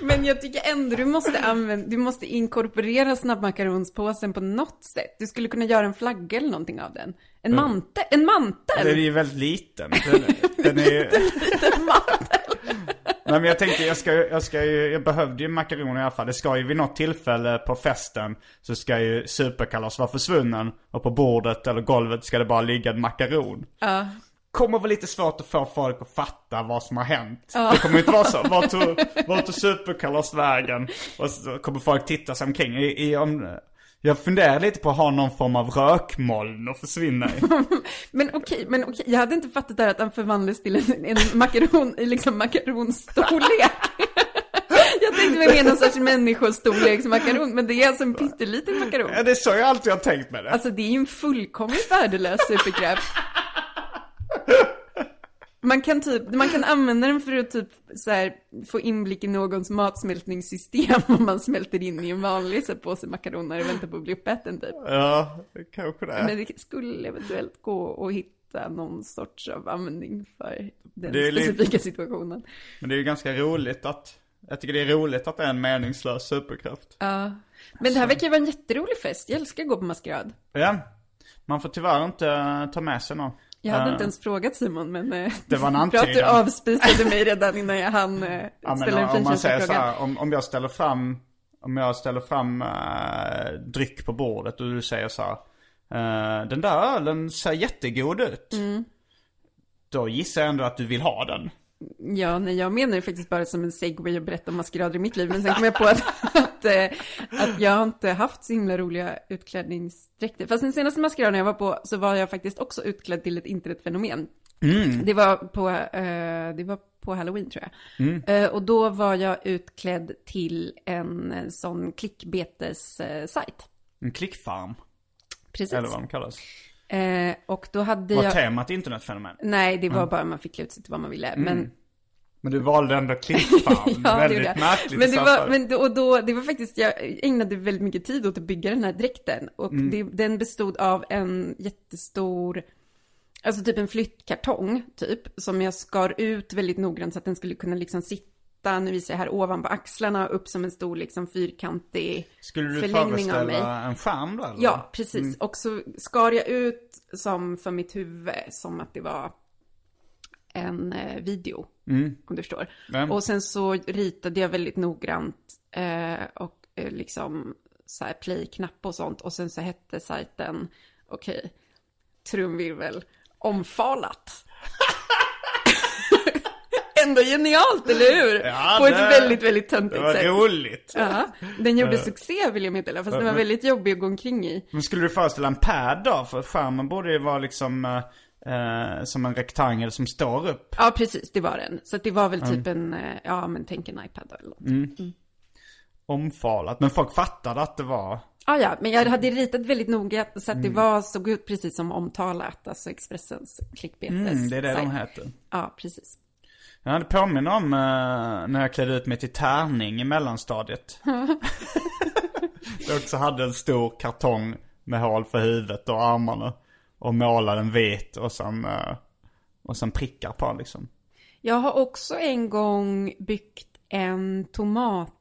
Speaker 2: Men jag tycker ändå du måste använda, du måste inkorporera snabbmakaronspåsen på något sätt. Du skulle kunna göra en flagga eller någonting av den. En mantel, en mantel!
Speaker 1: Den är ju väldigt liten. Den, den är ju... Nej men jag tänkte, jag ska, ju- jag ska ju, jag behövde ju makaroner i alla fall. Det ska ju vid något tillfälle på festen så ska ju superkalas vara försvunnen. Och på bordet eller golvet ska det bara ligga en makaron.
Speaker 2: Ja.
Speaker 1: Kommer vara lite svårt att få folk att fatta vad som har hänt. Det kommer inte vara så. Vart tog, vart tog superkalas vägen? Och så kommer folk titta sig omkring. I, i, om, jag funderar lite på att ha någon form av rökmoln att försvinna i.
Speaker 2: Men okej, men okej, jag hade inte fattat där att han förvandlades till en, en makaron, liksom makaronstorlek. jag tänkte mig mer någon sorts människostorleks makaron, men det är alltså en pytteliten makaron.
Speaker 1: Ja, det är så jag alltid har tänkt med det.
Speaker 2: Alltså det är ju en fullkomligt värdelös superkraft. Man kan, typ, man kan använda den för att typ så här, få inblick i någons matsmältningssystem om man smälter in i en vanlig så här, påse makaroner och väntar på att bli uppäten typ.
Speaker 1: Ja, kanske det.
Speaker 2: Men det skulle eventuellt gå att hitta någon sorts av användning för den
Speaker 1: är lite-
Speaker 2: specifika situationen.
Speaker 1: Men det är ju ganska roligt att, jag tycker det är roligt att det är en meningslös superkraft.
Speaker 2: Ja. Men det här verkar ju vara en jätterolig fest. Jag älskar att gå på maskerad.
Speaker 1: Ja, man får tyvärr inte ta med sig någon.
Speaker 2: Jag hade
Speaker 1: Eh,
Speaker 2: inte ens frågat Simon, men eh,
Speaker 1: Det var en
Speaker 2: bra att du avspisade mig redan innan jag hann eh,
Speaker 1: Ja,
Speaker 2: ställa en
Speaker 1: om man säger så här, om, om jag ställer fram, om jag ställer fram eh, dryck på bordet och du säger så här, eh, den där ölen ser jättegod ut.
Speaker 2: Mm.
Speaker 1: Då gissar jag ändå att du vill ha den.
Speaker 2: Ja, nej, jag menar det faktiskt bara som en segway att berätta om maskerader i mitt liv. Men sen kom jag på att, att, eh, att jag inte haft så himla roliga utklädningsdräkter. Fast den senaste maskeraden jag var på så var jag faktiskt också utklädd till ett internetfenomen. Det, var på, eh, det var på halloween tror jag. Eh, och då var jag utklädd till en eh, sån klickbetessajt.
Speaker 1: En klickfarm,
Speaker 2: Precis.
Speaker 1: eller vad de kallas.
Speaker 2: Eh, och då hade
Speaker 1: Var
Speaker 2: jag...
Speaker 1: temat internetfenomen?
Speaker 2: Nej, det var bara man fick klä ut sig till vad man ville. Men
Speaker 1: Men du valde ändå klickfarm.
Speaker 2: Ja,
Speaker 1: Väldigt märkligt
Speaker 2: Men det var, men då, och då, det var faktiskt, jag ägnade väldigt mycket tid åt att bygga den här dräkten. Och
Speaker 1: Mm.
Speaker 2: det, den bestod av en jättestor, alltså typ en flyttkartong, typ. Som jag skar ut väldigt noggrant så att den skulle kunna liksom sitta, nu visar jag här, ovanpå axlarna, upp som en stor liksom fyrkantig
Speaker 1: Skulle du
Speaker 2: förlängning av mig.
Speaker 1: föreställa en skärm då eller?
Speaker 2: Ja, precis. Och så skar jag ut som för mitt huvud, som att det var en eh, video. Om du förstår.
Speaker 1: Ja.
Speaker 2: Och sen så ritade jag väldigt noggrant eh, och eh, liksom så här play-knapp och sånt. Och sen så hette sajten, okej, trumvirvel, omfalat. Ändå genialt, eller hur?
Speaker 1: Ja,
Speaker 2: På ett
Speaker 1: det-
Speaker 2: väldigt, väldigt
Speaker 1: Det
Speaker 2: töntigt
Speaker 1: var
Speaker 2: sätt.
Speaker 1: roligt.
Speaker 2: Ja, den gjorde succé vill jag meddela, fast den var väldigt jobbig att gå omkring i.
Speaker 1: Men skulle du föreställa en pad då? För skärmen borde ju vara liksom eh, eh, som en rektangel som står upp.
Speaker 2: Ja, precis, det var den. Så det var väl typ en, eh, ja men tänk en iPad eller något.
Speaker 1: Omfalat. Men folk fattade att det var
Speaker 2: Ah, ja, men jag hade ritat väldigt noga så att
Speaker 1: Mm.
Speaker 2: det var, såg ut precis som omtalat, alltså Expressens klickbetes.
Speaker 1: Mm, det är det de heter.
Speaker 2: Ja, precis.
Speaker 1: Ja, det påminner om eh, när jag klädde ut mig till tärning i mellanstadiet. jag också hade en stor kartong med hål för huvudet och armarna. Och målade den vit och sen, eh, och sen prickar på liksom.
Speaker 2: Jag har också en gång byggt en tomatdräkt.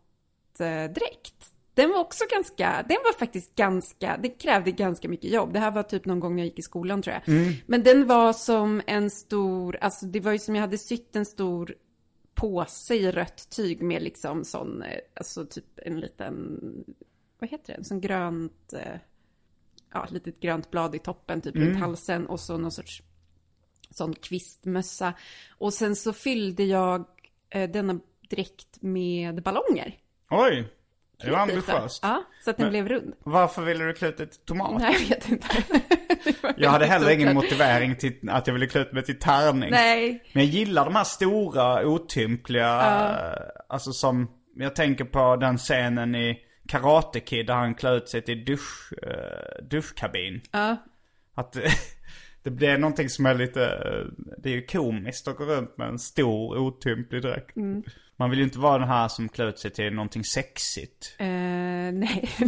Speaker 2: Den var också ganska, den var faktiskt ganska, det krävde ganska mycket jobb. Det här var typ någon gång när jag gick i skolan tror jag. Men den var som en stor, alltså det var ju som jag hade sytt en stor påse i rött tyg med liksom sån, eh, alltså typ en liten, vad heter det, en sån grönt, eh, ja, litet grönt blad i toppen typ runt halsen och så någon sorts sån kvistmössa. Och sen så fyllde jag eh, denna dräkt med ballonger.
Speaker 1: Oj! Det var ambitiöst.
Speaker 2: Ja, så att den
Speaker 1: Men-
Speaker 2: blev rund.
Speaker 1: Varför ville du klä ut dig till tomat?
Speaker 2: Nej, jag vet inte.
Speaker 1: Jag hade heller ingen motivering till att jag ville klä ut mig till tärning.
Speaker 2: Nej.
Speaker 1: Men jag gillar de här stora, otympliga, eh, alltså som, jag tänker på den scenen i Karate Kid där han klär ut sig till dusch, uh, duschkabin.
Speaker 2: Ja.
Speaker 1: Att det blir någonting som är lite, eh, det är ju komiskt att gå runt med en stor otymplig dräkt.
Speaker 2: Mm.
Speaker 1: Man vill ju inte vara den här som klär ut sig till någonting sexigt.
Speaker 2: Eh, nej.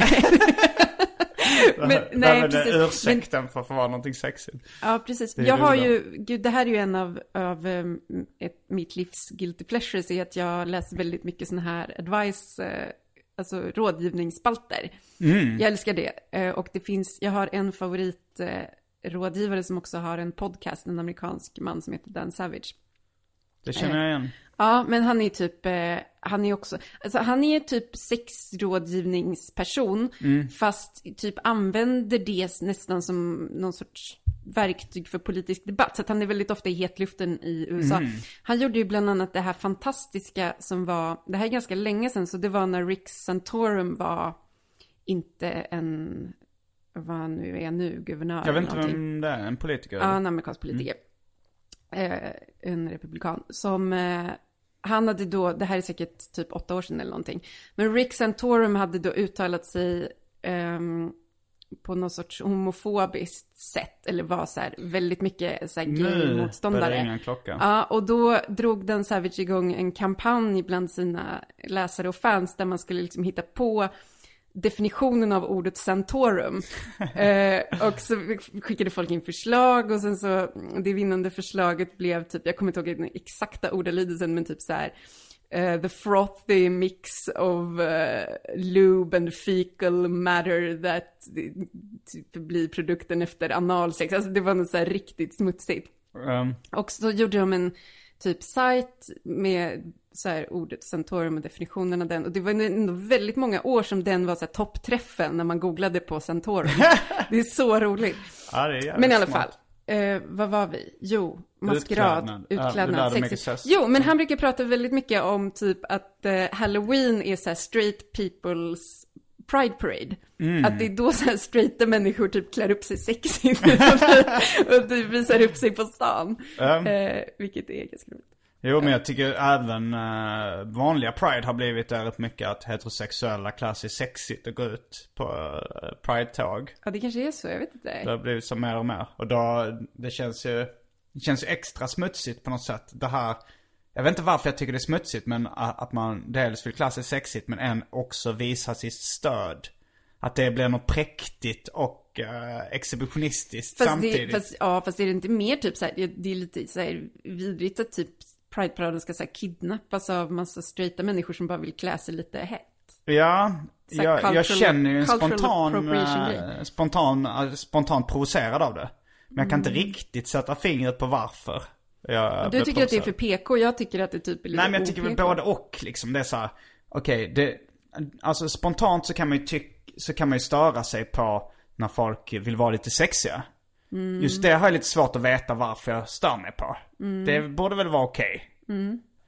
Speaker 1: Men,
Speaker 2: nej,
Speaker 1: är
Speaker 2: precis.
Speaker 1: väl
Speaker 2: Men,
Speaker 1: ursäkten för att få vara någonting sexigt.
Speaker 2: ja, precis. Jag har ju, gud, det här är ju en av, av um, ett, mitt livs guilty pleasures, är att jag läser väldigt mycket sådana här advice, eh, alltså rådgivningsspalter.
Speaker 1: Mm.
Speaker 2: Jag älskar det. Eh, och det finns, jag har en favorit eh, rådgivare som också har en podcast, en amerikansk man som heter Dan Savage.
Speaker 1: Det känner jag igen.
Speaker 2: Ja, men han är typ, eh, han är också, alltså han är typ sexrådgivningsperson, fast typ använder det nästan som någon sorts verktyg för politisk debatt. Så att han är väldigt ofta i hetluften i USA. Han gjorde ju bland annat det här fantastiska som var, det här är ganska länge sedan, så det var när Rick Santorum var inte en, vad han nu är nu, guvernör
Speaker 1: Jag vet inte vem det är, en politiker?
Speaker 2: Ja, en amerikansk politiker. Eh, en republikan. Som, eh, han hade då, det här är säkert typ åtta år sedan eller någonting. Men Rick Santorum hade då uttalat sig ehm, på något sorts homofobiskt sätt. Eller var så här väldigt mycket så här
Speaker 1: Nu
Speaker 2: gay-motståndare.
Speaker 1: klocka.
Speaker 2: Ja, och då drog Dan Savage igång en kampanj bland sina läsare och fans där man skulle liksom hitta på definitionen av ordet santorum. eh, och så skickade folk in förslag och sen så det vinnande förslaget blev typ, jag kommer inte ihåg den exakta ordalydelsen, men typ så här eh, the frothy mix of eh, lube and fecal matter that typ blir produkten efter analsex. Alltså det var något så här riktigt smutsigt.
Speaker 1: Ehm,
Speaker 2: Och så gjorde de en typ sajt med så här ordet Santorum och definitionen av den. Och det var ändå väldigt många år som den var så här toppträffen när man googlade på Santorum. det är så roligt.
Speaker 1: ja, är
Speaker 2: Men i alla
Speaker 1: smart.
Speaker 2: fall, eh, vad var vi? Jo, maskerad,
Speaker 1: Utklädnad. Ja,
Speaker 2: utklädnad,
Speaker 1: lärde mig
Speaker 2: sexigt.
Speaker 1: sex.
Speaker 2: Jo, men han brukar prata väldigt mycket om typ att eh, Halloween är så här straight people's Pride Parade.
Speaker 1: Mm.
Speaker 2: Att det är då så här straighta människor typ klär upp sig sexigt och typ visar upp sig på stan.
Speaker 1: Ehm.
Speaker 2: Eh, vilket är ganska roligt.
Speaker 1: Jo men jag tycker även eh, vanliga Pride har blivit där rätt mycket att heterosexuella klär sig sexigt och går ut på uh, Pride-tåg.
Speaker 2: Ja, det kanske är så, jag vet
Speaker 1: Det
Speaker 2: inte.
Speaker 1: har blivit så mer och mer. Och då, det känns ju, det känns ju extra smutsigt på något sätt. Det här, jag vet inte varför jag tycker det är smutsigt men a- att man dels vill klä sig sexigt men än också visa sitt stöd. Att det blir något präktigt och uh, exhibitionistiskt
Speaker 2: Fast,
Speaker 1: samtidigt.
Speaker 2: det, fast, ja, fast är det inte mer typ så här, det, det är lite så här vidrigt att typ Pride-paraden ska så här kidnappas av massa straighta människor som bara vill klä sig lite hett.
Speaker 1: Ja, jag, jag
Speaker 2: cultural-
Speaker 1: känner ju en spontan, eh, spontan, eh, spontant provocerad av det. Men jag kan
Speaker 2: Mm.
Speaker 1: inte riktigt sätta fingret på varför. Jag
Speaker 2: Du tycker att det är för. PK, jag tycker att det typ är lite
Speaker 1: Nej men jag tycker väl både och liksom. Det är så här, okej, det, alltså spontant så kan man ju tycka, så kan man ju störa sig på när folk vill vara lite sexiga.
Speaker 2: Mm.
Speaker 1: Just det har jag lite svårt att veta varför jag stör mig på.
Speaker 2: Mm.
Speaker 1: Det borde väl vara okej.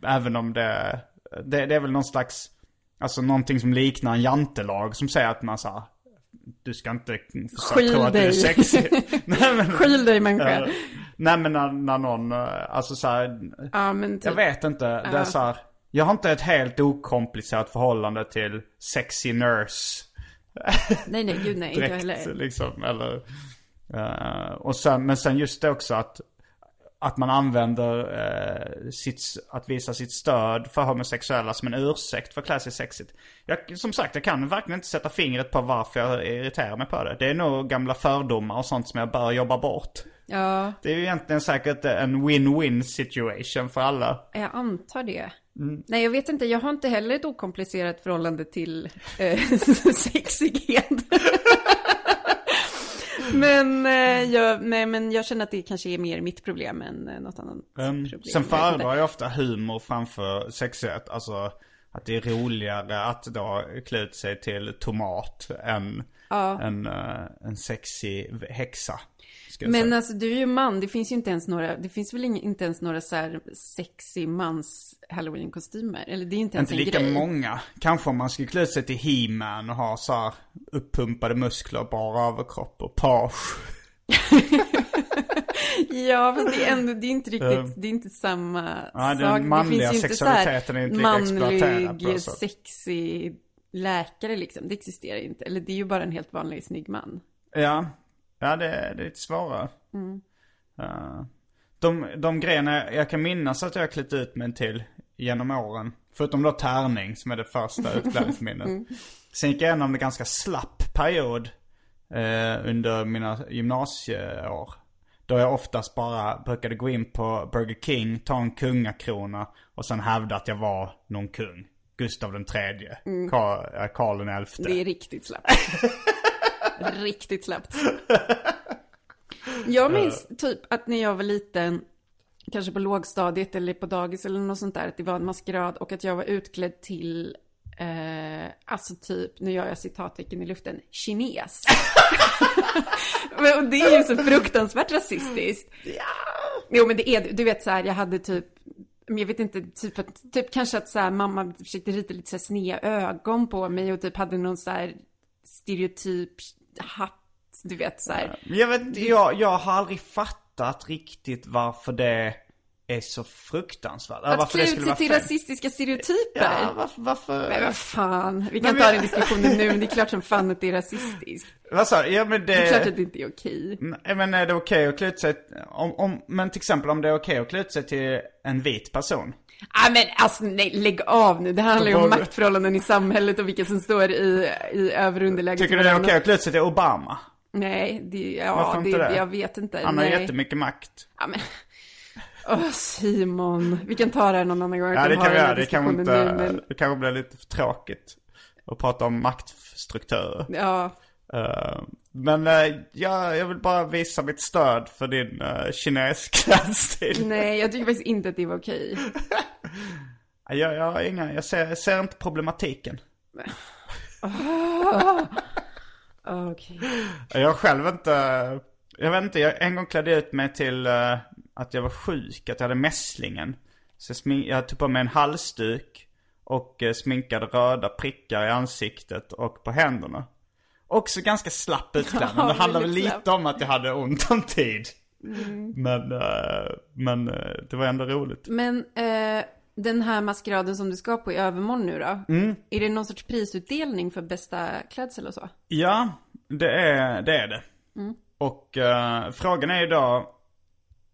Speaker 1: Även om det, det, det är väl någon slags, alltså någonting som liknar en jantelag som säger att man så här, du ska inte
Speaker 2: Skyl
Speaker 1: tro att du är
Speaker 2: dig.
Speaker 1: sexig. Nej men,
Speaker 2: Skyll dig människa.
Speaker 1: eh, nej men när, när någon, eh, alltså så här,
Speaker 2: ja, typ.
Speaker 1: jag vet inte. Det är så här, jag har inte ett helt okomplicerat förhållande till sexy nurse.
Speaker 2: Nej, nej, gud nej, inte
Speaker 1: direkt
Speaker 2: heller.
Speaker 1: liksom. Eller, eh, och sen, men sen just det också att, att man använder eh, sitt, att visa sitt stöd för homosexuella som en ursäkt för att klä sig sexigt. Jag, som sagt, jag kan verkligen inte sätta fingret på varför jag irriterar mig på det. Det är nog gamla fördomar och sånt som jag bör jobba bort.
Speaker 2: Ja,
Speaker 1: Det är ju egentligen säkert en win-win situation för alla.
Speaker 2: jag antar det.
Speaker 1: Mm.
Speaker 2: Nej, jag vet inte. Jag har inte heller ett okomplicerat förhållande till eh, sexighet. Men, eh, jag, nej, men jag känner att det kanske är mer mitt problem än eh, något annat
Speaker 1: Um,
Speaker 2: problem.
Speaker 1: sen föredrar jag ofta humor framför sexighet. Alltså att det är roligare att då klä ut sig till tomat än en, eh, en sexig häxa.
Speaker 2: Men alltså du är ju man, det finns ju inte ens några, det finns väl inte ens några så här sexy mans halloween-kostymer? Eller det är inte ens
Speaker 1: Inte
Speaker 2: en
Speaker 1: lika
Speaker 2: grej.
Speaker 1: många. Kanske om man skulle klä sig till He-Man och ha så här uppumpade muskler, bara överkropp och page.
Speaker 2: Ja, fast det är ändå, det är inte riktigt,
Speaker 1: Um,
Speaker 2: det är inte samma
Speaker 1: ja, den
Speaker 2: sak.
Speaker 1: manliga
Speaker 2: det finns ju inte så här
Speaker 1: sexualiteten är inte lika exploaterad på
Speaker 2: manlig,
Speaker 1: det sättet.
Speaker 2: sexig läkare liksom. Det existerar inte. Eller det är ju bara en helt vanlig snygg man.
Speaker 1: Ja, ja det, är- det är lite svårare. Uh, de, de grejerna jag kan minnas att jag har klätt ut mig till genom åren. Förutom då tärning som är det första utklädningsminnet. Sen gick jag igenom en ganska slapp period eh, under mina gymnasieår. Då jag oftast bara brukade gå in på Burger King, ta en kungakrona och sen hävda att jag var någon kung. Gustav den tredje, Karl, eh, Karl den elfte.
Speaker 2: Det är riktigt slappt. riktigt slappt. Jag minns typ att när jag var liten, kanske på lågstadiet eller på dagis eller något sånt där, att det var en maskerad och att jag var utklädd till, eh, alltså typ, nu gör jag citattecken i luften, kines. Men, och det är ju så fruktansvärt rasistiskt. Ja. Jo men det är du vet så här, jag hade typ jag vet inte, typ, att, typ kanske att så här, mamma försökte rita lite så här sneda ögon på mig och typ hade någon så här stereotyp hatt, du vet så här.
Speaker 1: Jag vet inte, jag, jag har aldrig fattat riktigt varför det är så fruktansvärt.
Speaker 2: Att
Speaker 1: varför
Speaker 2: klä ut sig till rasistiska stereotyper.
Speaker 1: Ja, varför, varför?
Speaker 2: Men vad fan, vi kan
Speaker 1: Men
Speaker 2: ta den diskussionen nu, men det är klart som fan att det är rasistiskt.
Speaker 1: Vad sa du? Ja men det...
Speaker 2: Det är klart att det inte är okej.
Speaker 1: Nej, Men är det okej att klä ut sig, om, om, men till exempel om det är okej att klä ut sig till en vit person.
Speaker 2: Ah, men alltså nej, lägg av nu. Det handlar ju om maktförhållanden i samhället och vilka som står i, i överunderläge.
Speaker 1: Tycker
Speaker 2: till
Speaker 1: du det är okej att klä ut sig till Obama?
Speaker 2: Nej, det, ja, det,
Speaker 1: det?
Speaker 2: jag vet inte.
Speaker 1: Han har
Speaker 2: nej.
Speaker 1: jättemycket makt.
Speaker 2: Ja, men... Åh, Simon. Vi kan ta det någon annan gång.
Speaker 1: Ja det kan vi göra, det kan
Speaker 2: diskussionen
Speaker 1: inte,
Speaker 2: men...
Speaker 1: det kanske blir lite för tråkigt. Att prata om maktstrukturer.
Speaker 2: Ja,
Speaker 1: Eh, men uh, jag, jag vill bara visa mitt stöd för din uh, kinesklädstil.
Speaker 2: nej, jag tycker faktiskt inte att det var okej.
Speaker 1: Jag, jag, har inga, jag, ser, jag ser inte problematiken.
Speaker 2: Okej.
Speaker 1: Jag har själv inte, jag vet inte, jag en gång klädde ut mig till att jag var sjuk, att jag hade mässlingen. Så jag, smink, jag tog på mig en halsduk och uh, sminkade röda prickar i ansiktet och på händerna. Också ganska slapp utklädnad.
Speaker 2: Ja,
Speaker 1: det handlar väl lite
Speaker 2: slapp. Mm.
Speaker 1: om att jag hade ont om tid. Men, eh, men eh, det var ändå roligt.
Speaker 2: Men eh, den här maskeraden som du ska på i övermorgon nu då?
Speaker 1: Mm.
Speaker 2: Är det någon sorts prisutdelning för bästa klädsel och så?
Speaker 1: Ja, det är det. Är det. Och eh, frågan är ju då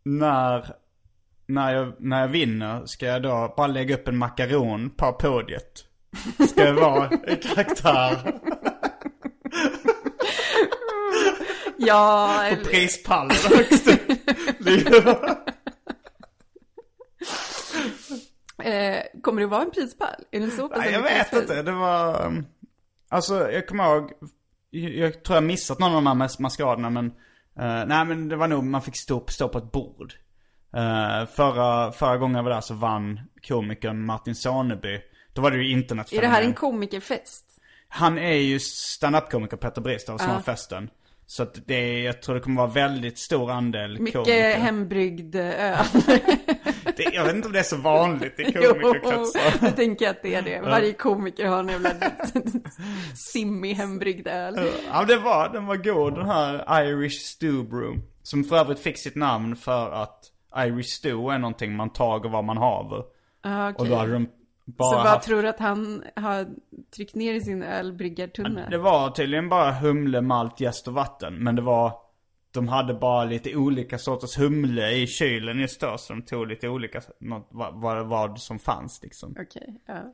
Speaker 1: när, när, jag, när jag vinner, ska jag då bara lägga upp en makaron på podiet? Ska jag vara en karaktär
Speaker 2: Ja,
Speaker 1: på
Speaker 2: eller...
Speaker 1: prispallen högst upp?
Speaker 2: Eh, kommer det vara en prispall? Är det så pass
Speaker 1: Nej, jag vet inte. Det var... um, Alltså, jag kommer ihåg... Jag, tror jag missat någon av de här mas- maskeraderna, men... eh, nej, men det var nog... Man fick stå, stå på ett bord. Uh, förra, förra gången jag var där så vann komikern Martin Soneby. Då var det ju
Speaker 2: Är
Speaker 1: internetfenomen.
Speaker 2: det här en komikerfest?
Speaker 1: Han är ju stand-up-komiker Petter Bristav som
Speaker 2: Ja.
Speaker 1: har festen. Så att det jag tror det kommer vara väldigt stor andel
Speaker 2: Mycket
Speaker 1: komiker.
Speaker 2: hembryggd eh, öl.
Speaker 1: Det, jag vet inte om det är så vanligt i
Speaker 2: Jo,
Speaker 1: komikerkretsar.
Speaker 2: jag tänker att det är det. Varje komiker har en jävla simmig hembryggd öl.
Speaker 1: Ja det var, den var god den här Irish Stew Brew. Som för övrigt fick sitt namn för att Irish Stew är någonting man tager vad man haver.
Speaker 2: Ah,
Speaker 1: Och
Speaker 2: okej.
Speaker 1: då hade de bara
Speaker 2: Så vad tror du att han har tryckt ner i sin ölbryggartunna?
Speaker 1: Det var tydligen bara humle, malt, jäst och vatten. Men det var, de hade bara lite olika sorters humle i kylen just då. Så de tog lite olika, något, vad, vad, som fanns liksom.
Speaker 2: Okej, ja.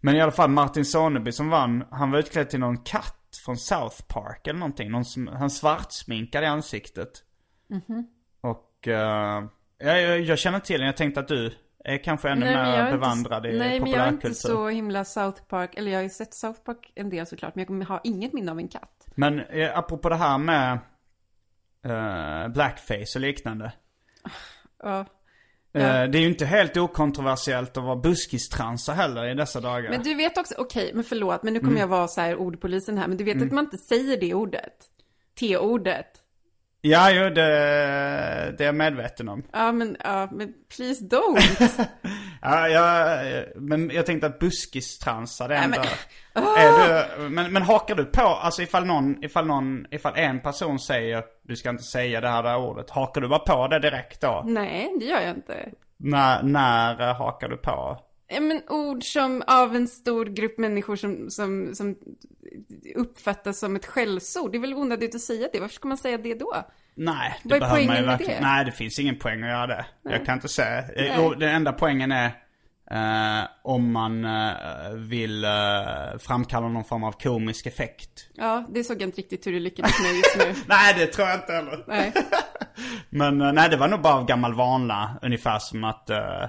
Speaker 1: Men i alla fall Martin Soneby som vann, han var utklädd till någon katt från South Park eller någonting. Någon som, han svartsminkade i ansiktet.
Speaker 2: Mhm.
Speaker 1: Och uh, jag, jag, jag känner till den, jag tänkte att du är kanske ännu mer bevandrad i
Speaker 2: Nej, men jag är
Speaker 1: populärkultur.
Speaker 2: inte så himla South Park. Eller jag har ju sett South Park en del såklart. Men jag kommer ha inget minne av en katt.
Speaker 1: Men eh, apropå det här med eh, blackface och liknande.
Speaker 2: Ja.
Speaker 1: Eh,
Speaker 2: Ja.
Speaker 1: det är ju inte helt okontroversiellt att vara buskistransa heller i dessa dagar.
Speaker 2: Men du vet också, okej, men förlåt, men nu kommer
Speaker 1: Mm.
Speaker 2: jag vara så här ordpolisen här. Men du vet
Speaker 1: Mm.
Speaker 2: att man inte säger det ordet? T-ordet.
Speaker 1: Ja, jo, det, det är jag medveten om.
Speaker 2: Ja, men, ja, men please don't.
Speaker 1: Ja, jag, men jag tänkte att buskistransa, det är ändå...
Speaker 2: men-
Speaker 1: Är du, men, men hakar du på, alltså ifall någon, ifall någon, ifall en person säger du ska inte säga det här där ordet, hakar du bara på det direkt då?
Speaker 2: Nej, det gör jag inte.
Speaker 1: När, när eh, hakar du på?
Speaker 2: Ja, men ord som av en stor grupp människor som, som, som uppfattas som ett skällsord. Det är väl onödigt att säga det. Varför ska man säga det då?
Speaker 1: Nej, det
Speaker 2: Vad är
Speaker 1: behöver man ju verkligen.
Speaker 2: det?
Speaker 1: Nej, det finns ingen poäng att göra det.
Speaker 2: Nej.
Speaker 1: Jag kan inte säga.
Speaker 2: Nej.
Speaker 1: Jo, den enda poängen är eh, om man eh, vill eh, framkalla någon form av komisk effekt.
Speaker 2: Ja, det såg jag inte riktigt hur du lyckades med just nu.
Speaker 1: Nej, det tror jag inte heller.
Speaker 2: Nej.
Speaker 1: Men eh, nej, det var nog bara av gammal vana. Ungefär som att, eh, eh,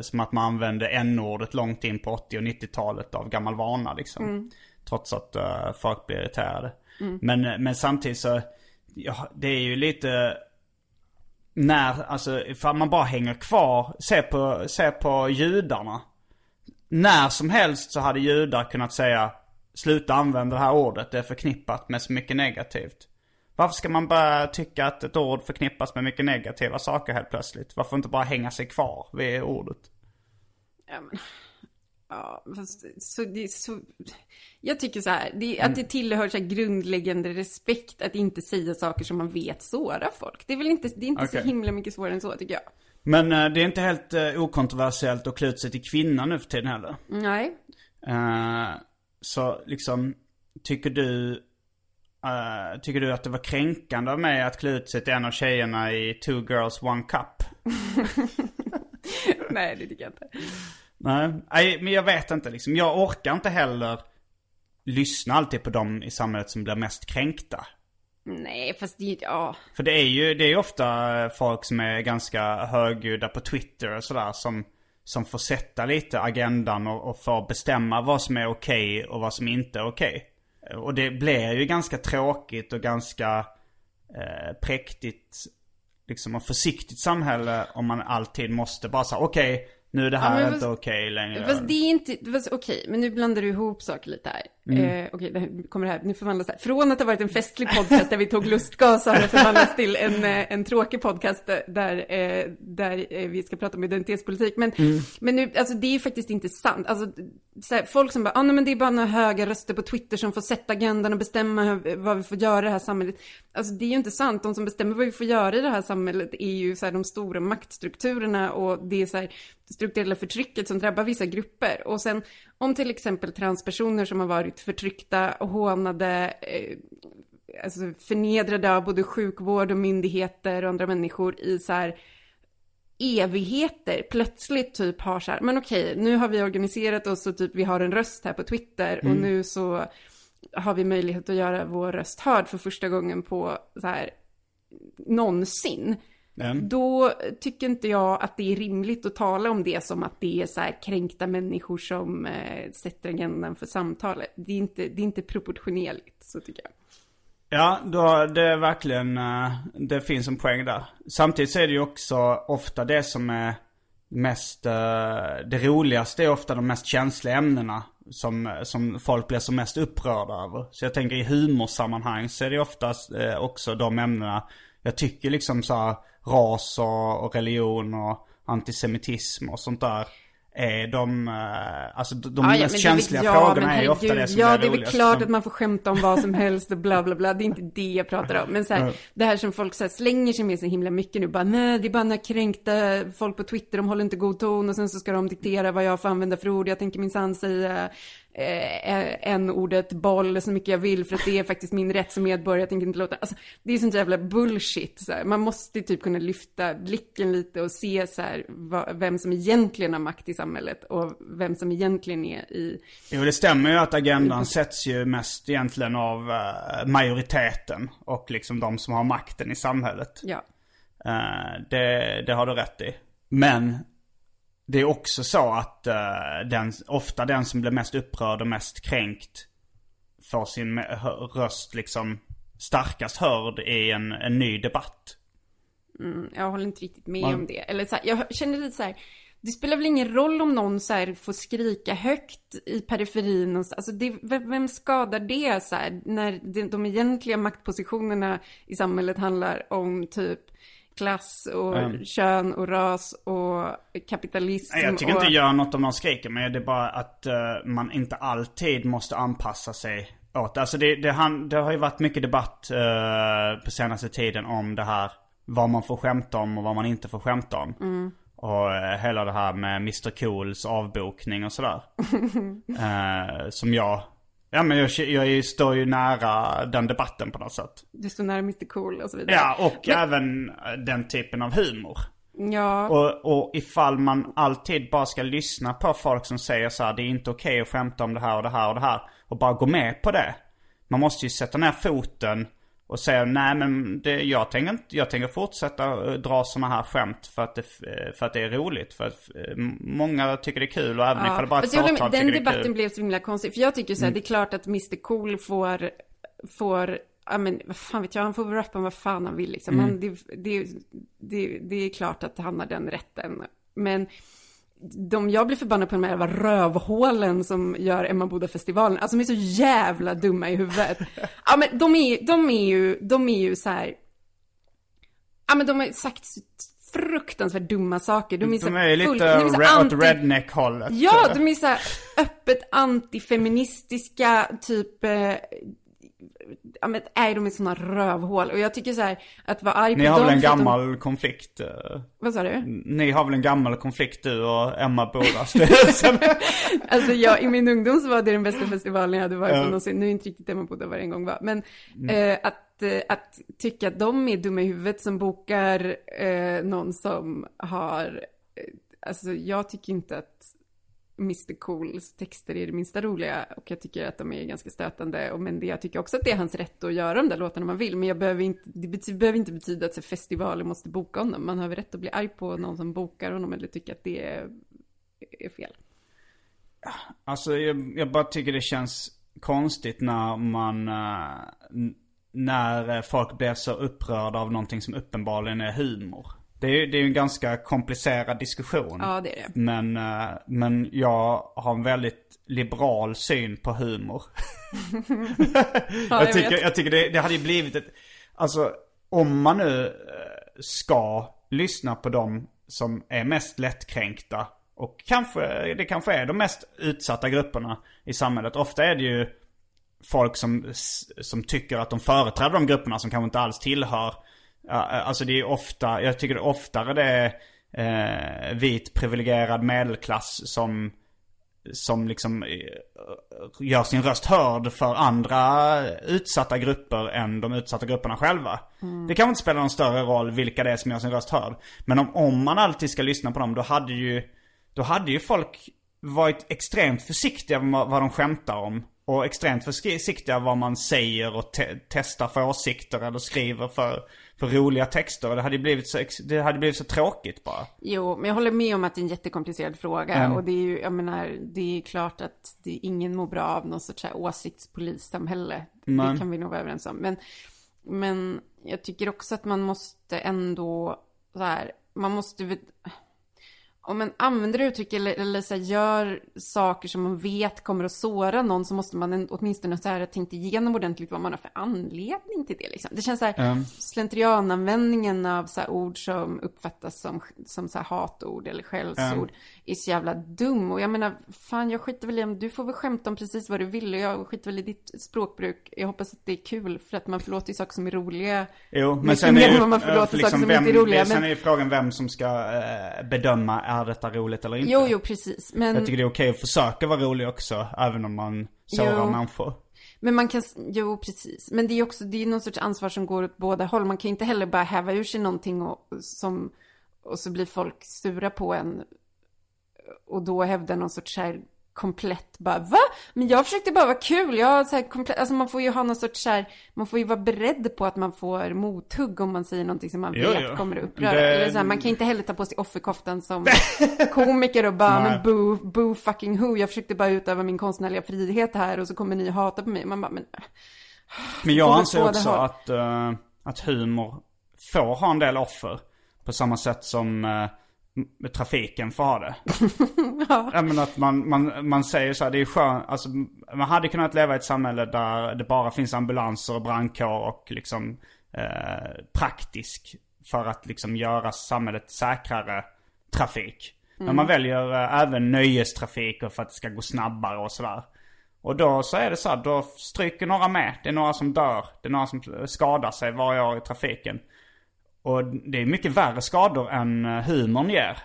Speaker 1: som att man använde n-ordet långt in på 80 och 90-talet av gammal vana liksom.
Speaker 2: Mm.
Speaker 1: Trots att eh, folk blir irriterade.
Speaker 2: Mm.
Speaker 1: Men, eh, men samtidigt så, ja, det är ju lite när, alltså ifall man bara hänger kvar, se på, se på judarna. När som helst så hade judar kunnat säga Sluta använda det här ordet, det är förknippat med så mycket negativt. Varför ska man bara tycka att ett ord förknippas med mycket negativa saker helt plötsligt? Varför inte bara hänga sig kvar vid ordet?
Speaker 2: Ja, men, ja, fast, så det så... Jag tycker så här, det, att
Speaker 1: Mm.
Speaker 2: det tillhör så grundläggande respekt att inte säga saker som man vet sårar folk. Det är väl inte, det är inte
Speaker 1: Okej.
Speaker 2: så himla mycket svårare än så tycker jag.
Speaker 1: Men eh, det är inte helt eh, okontroversiellt att klä ut sig till kvinna nu för tiden heller.
Speaker 2: Nej.
Speaker 1: Eh, så liksom, tycker du, eh, tycker du att det var kränkande av mig att klä ut sig till en av tjejerna i Two Girls One Cup?
Speaker 2: Nej, det tycker jag inte.
Speaker 1: Nej, Nej, men jag vet inte liksom. Jag orkar inte heller lyssna alltid på dem i samhället som blir mest kränkta.
Speaker 2: Nej, fast det, ja.
Speaker 1: För det är ju, det är ju ofta folk som är ganska högljudda på Twitter och sådär som, som får sätta lite agendan och, och får bestämma vad som är okej och vad som inte är okej. Eh, och det blir ju ganska tråkigt och ganska eh, präktigt liksom och försiktigt samhälle om man alltid måste bara säga okej, nu är det
Speaker 2: Ja,
Speaker 1: här inte
Speaker 2: fast-
Speaker 1: okej längre.
Speaker 2: Fast det är inte, fast okej, men nu blandar du ihop saker lite här.
Speaker 1: Mm.
Speaker 2: Eh, okej, det här kommer det här, nu förvandlas det här. Från att ha varit en festlig podcast där vi tog lustgas har det förvandlats till en, eh, en tråkig podcast där, eh, där eh, vi ska prata om identitetspolitik. Men,
Speaker 1: Mm.
Speaker 2: men nu, alltså det är faktiskt inte sant. Alltså, så här, folk som bara, ah, nej men det är bara några höga röster på Twitter som får sätta agendan och bestämma hur, vad vi får göra i det här samhället. Alltså det är ju inte sant. De som bestämmer vad vi får göra i det här samhället är ju så här, de stora maktstrukturerna och det är så här, strukturella förtrycket som drabbar vissa grupper. Och sen om till exempel transpersoner som har varit förtryckta och hånade, eh, alltså förnedrade av både sjukvård och myndigheter och andra människor i så här evigheter plötsligt typ har så här, men okej, nu har vi organiserat oss och typ vi har en röst här på Twitter och
Speaker 1: Mm.
Speaker 2: nu så har vi möjlighet att göra vår röst hörd för första gången på så här någonsin.
Speaker 1: Mm.
Speaker 2: Då tycker inte jag att det är rimligt att tala om det som att det är så här kränkta människor som eh, sätter agendan för samtalet. Det är, inte, det är inte proportionerligt, så tycker jag.
Speaker 1: Ja, då, det är verkligen, eh, det finns en poäng där. Samtidigt så är det ju också ofta det som är mest, eh, det roligaste är ofta de mest känsliga ämnena. Som, som folk blir som mest upprörda över. Så jag tänker i humorsammanhang så är det oftast eh, också de ämnena. Jag tycker liksom så här, ras och, och religion och antisemitism och sånt där. är de, eh, alltså de, de
Speaker 2: Ja, ja,
Speaker 1: mest känsliga
Speaker 2: ja,
Speaker 1: frågorna är ju ofta det som
Speaker 2: Ja,
Speaker 1: är
Speaker 2: det är väl klart att man får skämta om vad som helst och bla bla bla. Det är inte det jag pratar om. Men så här,
Speaker 1: Ja.
Speaker 2: det här som folk så här, slänger sig med så himla mycket nu. Bara, nej, det är bara några kränkta folk på Twitter, de håller inte god ton och sen så ska de diktera vad jag får använda för ord. Jag tänker minsann säga eh, en ordet boll så mycket jag vill för att det är faktiskt min rätt som medborgare. Jag tänker inte låta, alltså det är sånt jävla bullshit. Så här. Man måste typ kunna lyfta blicken lite och se så här, vad, vem som egentligen har makt i samhället och vem som egentligen är i
Speaker 1: Jo, det stämmer ju att agendan sätts ju mest egentligen av eh, majoriteten och liksom de som har makten i samhället.
Speaker 2: Ja.
Speaker 1: Eh, det, det har du rätt i. Men det är också så att eh, den, ofta den som blir mest upprörd och mest kränkt får sin röst liksom starkast hörd i en, en ny debatt.
Speaker 2: Mm, jag håller inte riktigt med
Speaker 1: Man-
Speaker 2: om det. Eller så här, jag känner lite så här, det spelar väl ingen roll om någon så här får skrika högt i periferin. Och så, alltså det, vem vem skadar det så här, när de, de egentliga maktpositionerna i samhället handlar om typ klass och
Speaker 1: Mm.
Speaker 2: kön och ras och kapitalism.
Speaker 1: Nej, jag tycker
Speaker 2: och...
Speaker 1: inte gör något om någon skriker, men det är bara att eh, man inte alltid måste anpassa sig åt. Alltså det, det, han, det har ju varit mycket debatt eh, på senaste tiden om det här vad man får skämta om och vad man inte får skämta om.
Speaker 2: Mm.
Speaker 1: Och eh, hela det här med Mr Cools avbokning och sådär. Eh, som jag, ja men jag, jag står ju nära den debatten på något sätt.
Speaker 2: Du står nära Mr Cool och så vidare.
Speaker 1: Ja, och
Speaker 2: Men-
Speaker 1: även eh, den typen av humor.
Speaker 2: Ja.
Speaker 1: Och, och ifall man alltid bara ska lyssna på folk som säger så här, det är inte okej att skämta om det här och det här och det här. Och bara gå med på det. Man måste ju sätta ner foten och säga nej men det, jag, tänker inte, jag tänker fortsätta eh, dra sådana här skämt för att, det, eh, för att det är roligt. För att eh, många tycker det är kul och även ifall det bara är ett fåtal tycker
Speaker 2: Den
Speaker 1: det är
Speaker 2: debatten
Speaker 1: kul.
Speaker 2: blev så himla konstig. För jag tycker så här,
Speaker 1: Mm.
Speaker 2: det är klart att Mr Cool får, får, ja men vad fan vet jag, han får rappa vad fan han vill liksom.
Speaker 1: Mm.
Speaker 2: Han, det, det, det, det är klart att han har den rätten. Men de jag blir förbannad på de här jävla rövhålen som gör Emma Boda-festivalen. Alltså de är så jävla dumma i huvudet. Ja men de är, de är ju, de är ju så här. Ja men de har sagt fruktansvärt dumma saker. De är,
Speaker 1: De är ju
Speaker 2: full-
Speaker 1: lite
Speaker 2: de är
Speaker 1: re- åt
Speaker 2: anti-
Speaker 1: redneck-hållet.
Speaker 2: Ja, de är så öppet antifeministiska, typ... Eh, ja, men är de är såna rövhål. Och jag tycker så här, att vara arg på
Speaker 1: Ni har
Speaker 2: dem
Speaker 1: väl en
Speaker 2: att de-
Speaker 1: gammal konflikt? eh,
Speaker 2: Vad sa du?
Speaker 1: Ni har väl en gammal konflikt du och Emma styrelsen?
Speaker 2: Alltså jag, i min ungdom så var det den bästa festivalen jag hade varit på någonsin. Nu är inte riktigt Emma Boda en gång var. Men
Speaker 1: Mm.
Speaker 2: eh, att, eh, att tycka att de är dumma i huvudet som bokar eh, någon som har... Eh, alltså jag tycker inte att Mr Cools texter är det minsta roliga. Och jag tycker att de är ganska stötande. Och, men det, jag tycker också att det är hans rätt att göra de där låtarna man vill. Men jag behöver inte, det bety, behöver inte betyda att festivaler måste boka honom. Man har väl rätt att bli arg på någon som bokar honom eller tycker att det är, är fel.
Speaker 1: Alltså jag, jag bara tycker det känns konstigt när man... Eh, när eh, folk blir så upprörda av någonting som uppenbarligen är humor. Det är det är ju en ganska komplicerad diskussion.
Speaker 2: Ja, det är det.
Speaker 1: Men, eh, men jag har en väldigt liberal syn på humor.
Speaker 2: Ja,
Speaker 1: jag, tycker,
Speaker 2: vet.
Speaker 1: jag tycker det, det hade ju blivit ett... Alltså om man nu eh, ska lyssna på dem som är mest lättkränkta och kanske, det kanske är de mest utsatta grupperna i samhället. Ofta är det ju folk som, som tycker att de företräder de grupperna som kanske inte alls tillhör. Ja, Alltså det är ofta, jag tycker det är oftare det är eh, vit privilegierad medelklass som som liksom eh, gör sin röst hörd för andra utsatta grupper än de utsatta grupperna själva.
Speaker 3: Mm.
Speaker 1: Det kan inte spela någon större roll vilka det är som gör sin röst hörd. Men om, om man alltid ska lyssna på dem då hade ju, då hade ju folk varit extremt försiktiga med vad de skämtar om. Och extremt försiktiga vad man säger och te- testar för åsikter eller skriver för, för roliga texter. Och det hade blivit så, det hade blivit så tråkigt bara.
Speaker 2: Jo, men jag håller med om att det är en jättekomplicerad fråga.
Speaker 1: Mm.
Speaker 2: Och det är ju, jag menar, det är klart att det, ingen mår bra av någon sorts så här åsiktspolissamhälle.
Speaker 1: Nej.
Speaker 2: Det kan vi nog vara överens om. Men, men jag tycker också att man måste ändå, så här, man måste. Om man använder uttryck eller, eller så här, gör saker som man vet kommer att såra någon så måste man åtminstone så här ha tänkt igenom ordentligt vad man har för anledning till det. Liksom. Det känns så här,
Speaker 1: Mm.
Speaker 2: slentriananvändningen av så här, ord som uppfattas som, som så här, hatord eller skällsord är så jävla dum. Och jag menar, fan jag skiter väl i om du får väl skämta om precis vad du vill och jag skiter väl i ditt språkbruk. Jag hoppas att det är kul för att man förlåter ju saker som är roliga.
Speaker 1: Jo, men
Speaker 2: Mycket
Speaker 1: sen
Speaker 2: mer
Speaker 1: är,
Speaker 2: än vad man
Speaker 1: ju,
Speaker 2: förlåter saker som
Speaker 1: vem,
Speaker 2: inte är roliga,
Speaker 1: det- Sen
Speaker 2: men-
Speaker 1: är ju frågan vem som ska eh, bedöma, är detta roligt eller inte?
Speaker 2: Jo, jo, precis. Men...
Speaker 1: Jag tycker det är okej att försöka vara rolig också, även om man sårar
Speaker 2: Jo.
Speaker 1: människor.
Speaker 2: Men man kan, jo precis. Men det är också, det är någon sorts ansvar som går åt båda håll. Man kan inte heller bara häva ur sig någonting och, som, och så blir folk sura på en. Och då hävda någon sorts här komplett bara, va? Men jag försökte bara vara kul. Jag så här komplett, alltså man får ju ha någon sorts så här, man får ju vara beredd på att man får mothugg om man säger någonting som man
Speaker 1: Jo,
Speaker 2: vet
Speaker 1: jo.
Speaker 2: kommer att uppröra.
Speaker 1: Det-
Speaker 2: Eller så här, man kan inte heller ta på sig offerkoftan som komiker och bara,
Speaker 1: Nej.
Speaker 2: men boo, boo fucking who. Jag försökte bara utöva min konstnärliga frihet här och så kommer ni hata på mig. Man bara, men
Speaker 1: Men jag anser också att, eh, att humor får ha en del offer. På samma sätt som m- trafiken får ha det. ja. men att man, man, man säger så här, det är skönt, alltså man hade kunnat leva i ett samhälle där det bara finns ambulanser och brandkår och liksom eh, praktisk för att liksom göra samhället säkrare trafik. Men man väljer eh, även nöjestrafik och för att det ska gå snabbare och sådär. Och då så är det så här, då stryker några med. Det är några som dör. Det är några som skadar sig varje år i trafiken. Och det är mycket värre skador än eh, humorn ger.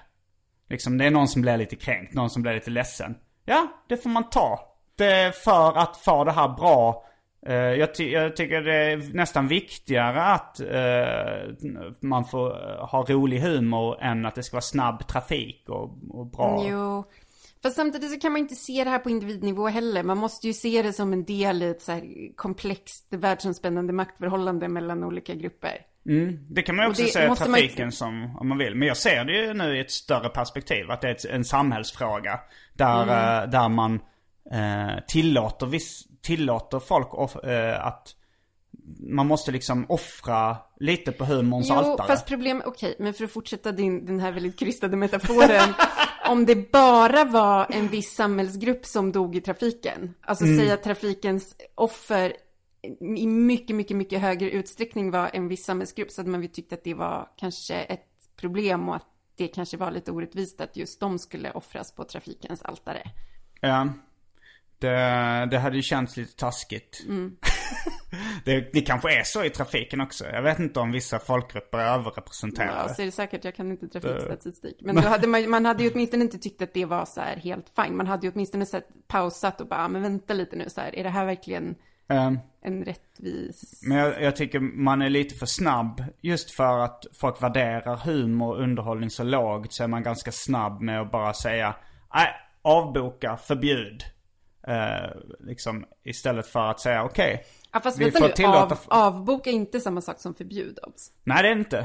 Speaker 1: Liksom det är någon som blir lite kränkt, någon som blir lite ledsen. Ja, det får man ta. Det är för att få det här bra. eh, jag, ty- jag tycker det är nästan viktigare att eh, man får eh, ha rolig humor än att det ska vara snabb trafik och, och bra.
Speaker 2: Jo. Fast samtidigt så kan man inte se det här på individnivå heller. Man måste ju se det som en del i ett så här komplext världsomspännande maktförhållande mellan olika grupper.
Speaker 1: Det kan man också
Speaker 2: det
Speaker 1: se
Speaker 2: man
Speaker 1: trafiken
Speaker 2: inte-
Speaker 1: som, om man vill. Men jag ser det ju nu i ett större perspektiv. Att det är ett, en samhällsfråga. Där,
Speaker 2: Mm.
Speaker 1: eh, där man eh, tillåter, viss, tillåter folk off, eh, att man måste liksom offra lite på humorns
Speaker 2: Jo,
Speaker 1: altare.
Speaker 2: fast problem, okej, men för att fortsätta din, den här väldigt krystade metaforen. om det bara var en viss samhällsgrupp som dog i trafiken. Alltså
Speaker 1: Mm.
Speaker 2: säga att trafikens offer i mycket, mycket, mycket högre utsträckning var en viss samhällsgrupp. Så hade man ju tyckt att det var kanske ett problem och att det kanske var lite orättvist att just de skulle offras på trafikens altare.
Speaker 1: Ja. Det, det hade ju känts lite taskigt.
Speaker 2: Mm.
Speaker 1: det, det kanske är så i trafiken också. Jag vet inte om vissa folkgrupper är överrepresenterade.
Speaker 2: Ja, så är det säkert. Jag kan inte trafikstatistik. Men då hade man, man hade ju åtminstone inte tyckt att det var så här helt fine. Man hade ju åtminstone sett, pausat och bara, "Ah, men vänta lite nu så här. Är det här verkligen
Speaker 1: Ehm,
Speaker 2: en rättvis...
Speaker 1: Men jag, jag tycker man är lite för snabb. Just för att folk värderar humor och underhållning så lågt så är man ganska snabb med att bara säga nej, avboka, förbjud. Eh, liksom istället för att säga okej.
Speaker 2: Ja, fast
Speaker 1: vi
Speaker 2: vänta
Speaker 1: får
Speaker 2: nu,
Speaker 1: tillåta-
Speaker 2: av, avboka är inte samma sak som förbjud obs.
Speaker 1: Nej det är inte.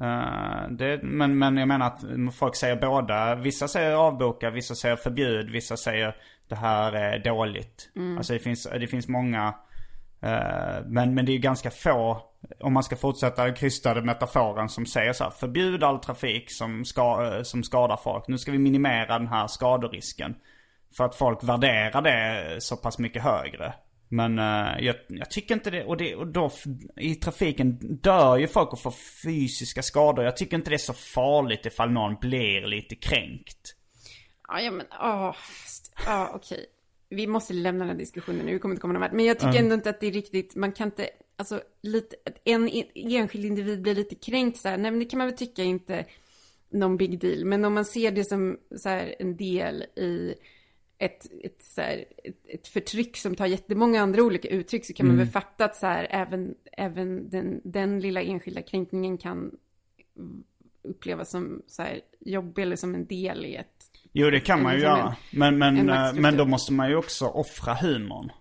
Speaker 1: Eh, det, men, men jag menar att folk säger båda. Vissa säger avboka, vissa säger förbjud, vissa säger det här är dåligt. Alltså det finns, det finns många. eh, men, men det är ganska få, om man ska fortsätta den krystade metaforen som säger så här. Förbjud all trafik som, ska, eh, som skadar folk. Nu ska vi minimera den här skaderisken. För att folk värderar det så pass mycket högre. Men eh, jag, jag tycker inte det. Och, det, och då i trafiken dör ju folk och får fysiska skador. Jag tycker inte det är så farligt ifall någon blir lite kränkt.
Speaker 2: Ja, men, åh, ja, okej. Vi måste lämna den diskussionen nu, vi kommer inte komma någon vart. Men jag tycker ändå inte att det är riktigt, man kan inte, alltså, lite, en en- enskild individ blir lite kränkt så här, nej men det kan man väl tycka inte någon big deal. Men om man ser det som så här en del i ett, ett, så här, ett, ett förtryck som tar jättemånga andra olika uttryck så kan man väl fatta att så här, även, även den, den lilla enskilda kränkningen kan upplevas som så här jobbig eller som en del i ett
Speaker 1: Jo det kan man ju göra.
Speaker 2: en-
Speaker 1: Men, men,
Speaker 2: en
Speaker 1: eh, men då måste man ju också offra humorn.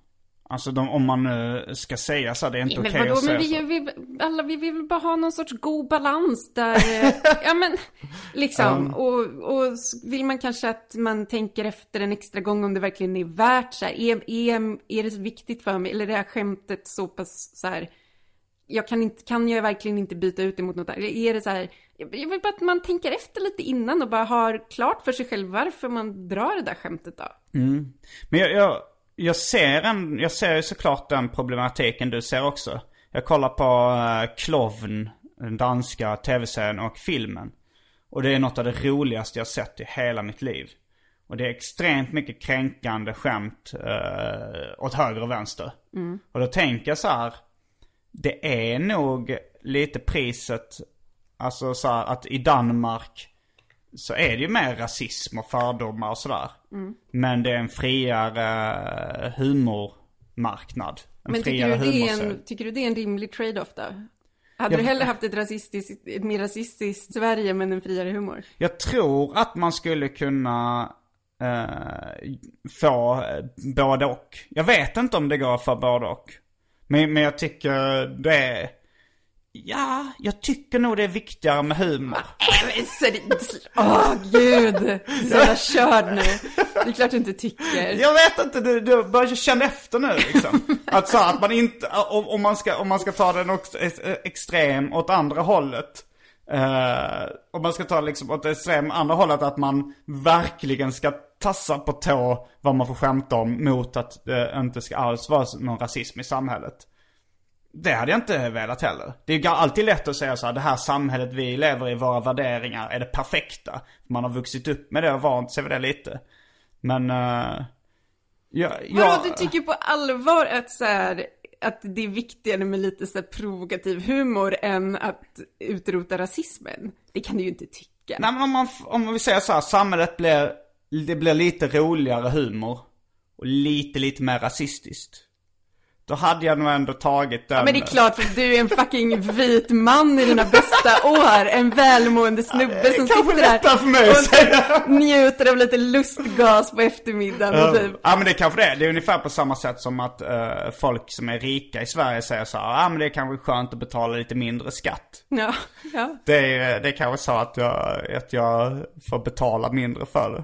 Speaker 1: Alltså de, om man nu ska säga så det är inte okej
Speaker 2: vadå,
Speaker 1: att säga
Speaker 2: men vi,
Speaker 1: så.
Speaker 2: vi, alla, vi vill bara ha någon sorts god balans där, eh, ja men, liksom, och, och s- vill man kanske att man tänker efter en extra gång om det verkligen är värt så här, är, är, är det viktigt för mig, eller är det här skämtet så pass så här jag kan, inte, kan jag verkligen inte byta ut det mot något annat? Är det så här, jag vill bara att man tänker efter lite innan och bara har klart för sig själv varför man drar det där skämtet då.
Speaker 1: Mm. Men jag, jag, jag ser en, jag ser ju såklart den problematiken du ser också. Jag kollar på uh, Klovn, den danska tv-serien och filmen. Och det är något av det roligaste jag sett i hela mitt liv. Och det är extremt mycket kränkande skämt uh, åt höger och vänster.
Speaker 2: Mm.
Speaker 1: Och då tänker jag så här. Det är nog lite priset, alltså så här, att i Danmark så är det ju mer rasism och fördomar och sådär.
Speaker 2: Mm.
Speaker 1: Men det är en friare humormarknad. En
Speaker 2: Men tycker
Speaker 1: friare
Speaker 2: du, det är en, tycker du det är en rimlig trade-off då? Hade
Speaker 1: Ja,
Speaker 2: du hellre haft ett, rasistiskt, ett mer rasistiskt Sverige men en friare humor?
Speaker 1: Jag tror att man skulle kunna eh, få eh, både och. Jag vet inte om det går för både och. Men, men jag tycker det är... Ja, jag tycker nog det är viktigare med humor.
Speaker 2: Seriöst, åh gud! Du är så jävla körd nu. Det är klart du inte tycker.
Speaker 1: Jag vet inte, du, du börjar känna efter nu liksom. Att så att man inte, om, om, man ska, om man ska ta den också, ex- extrem åt andra hållet. Uh, om man ska ta liksom åt det extrem andra hållet att man verkligen ska tassa på tå vad man får skämta om mot att det inte ska alls vara någon rasism i samhället. Det hade jag inte velat heller. Det är alltid lätt att säga så här, det här samhället vi lever i, våra värderingar, är det perfekta. Man har vuxit upp med det och vant sig vid det lite. Men... Uh, ja,
Speaker 2: Vadå,
Speaker 1: ja,
Speaker 2: du tycker på allvar att så här, att det är viktigare med lite så provokativ humor än att utrota rasismen? Det kan du ju inte tycka.
Speaker 1: Nej men om man, om vi säger så här, samhället blir, det blir lite roligare humor. Och lite, lite mer rasistiskt. Då hade jag nog ändå tagit den.
Speaker 2: Ja, men det är klart för du är en fucking vit man i dina bästa år. En välmående snubbe som
Speaker 1: kanske
Speaker 2: sitter
Speaker 1: lättare för mig
Speaker 2: där och njuter av lite lustgas på eftermiddagen. och typ.
Speaker 1: Ja men det är kanske det. Det är ungefär på samma sätt som att eh, folk som är rika i Sverige säger så här, ja men det är kanske skönt att betala lite mindre skatt.
Speaker 2: Ja, ja.
Speaker 1: Det är, det är kanske så att jag, att jag får betala mindre för det.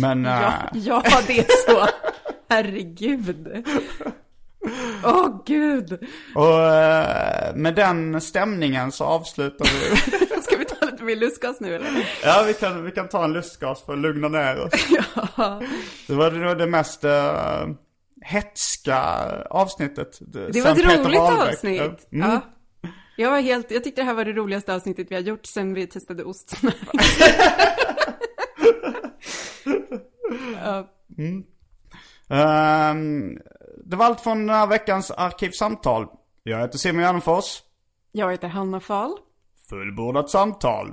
Speaker 1: Men...
Speaker 2: Ja,
Speaker 1: eh,
Speaker 2: ja, det är så. Herregud. Åh gud.
Speaker 1: Och eh, med den stämningen så avslutar vi.
Speaker 2: Ska vi ta lite mer lustgas nu eller?
Speaker 1: ja, vi kan, vi kan ta en lustgas för att lugna ner oss.
Speaker 2: Ja.
Speaker 1: Det var nog det mest uh, hetska avsnittet.
Speaker 2: Det var ett roligt avsnitt.
Speaker 1: Mm.
Speaker 2: Ja. Jag var helt, jag tyckte det här var det roligaste avsnittet vi har gjort sen vi testade ostsnurr. ja.
Speaker 1: Ehm, det var allt från den här veckans Arkivsamtal. Jag heter Simon Gärdenfors.
Speaker 2: Jag heter Hanna Fahl.
Speaker 1: Fullbordat samtal.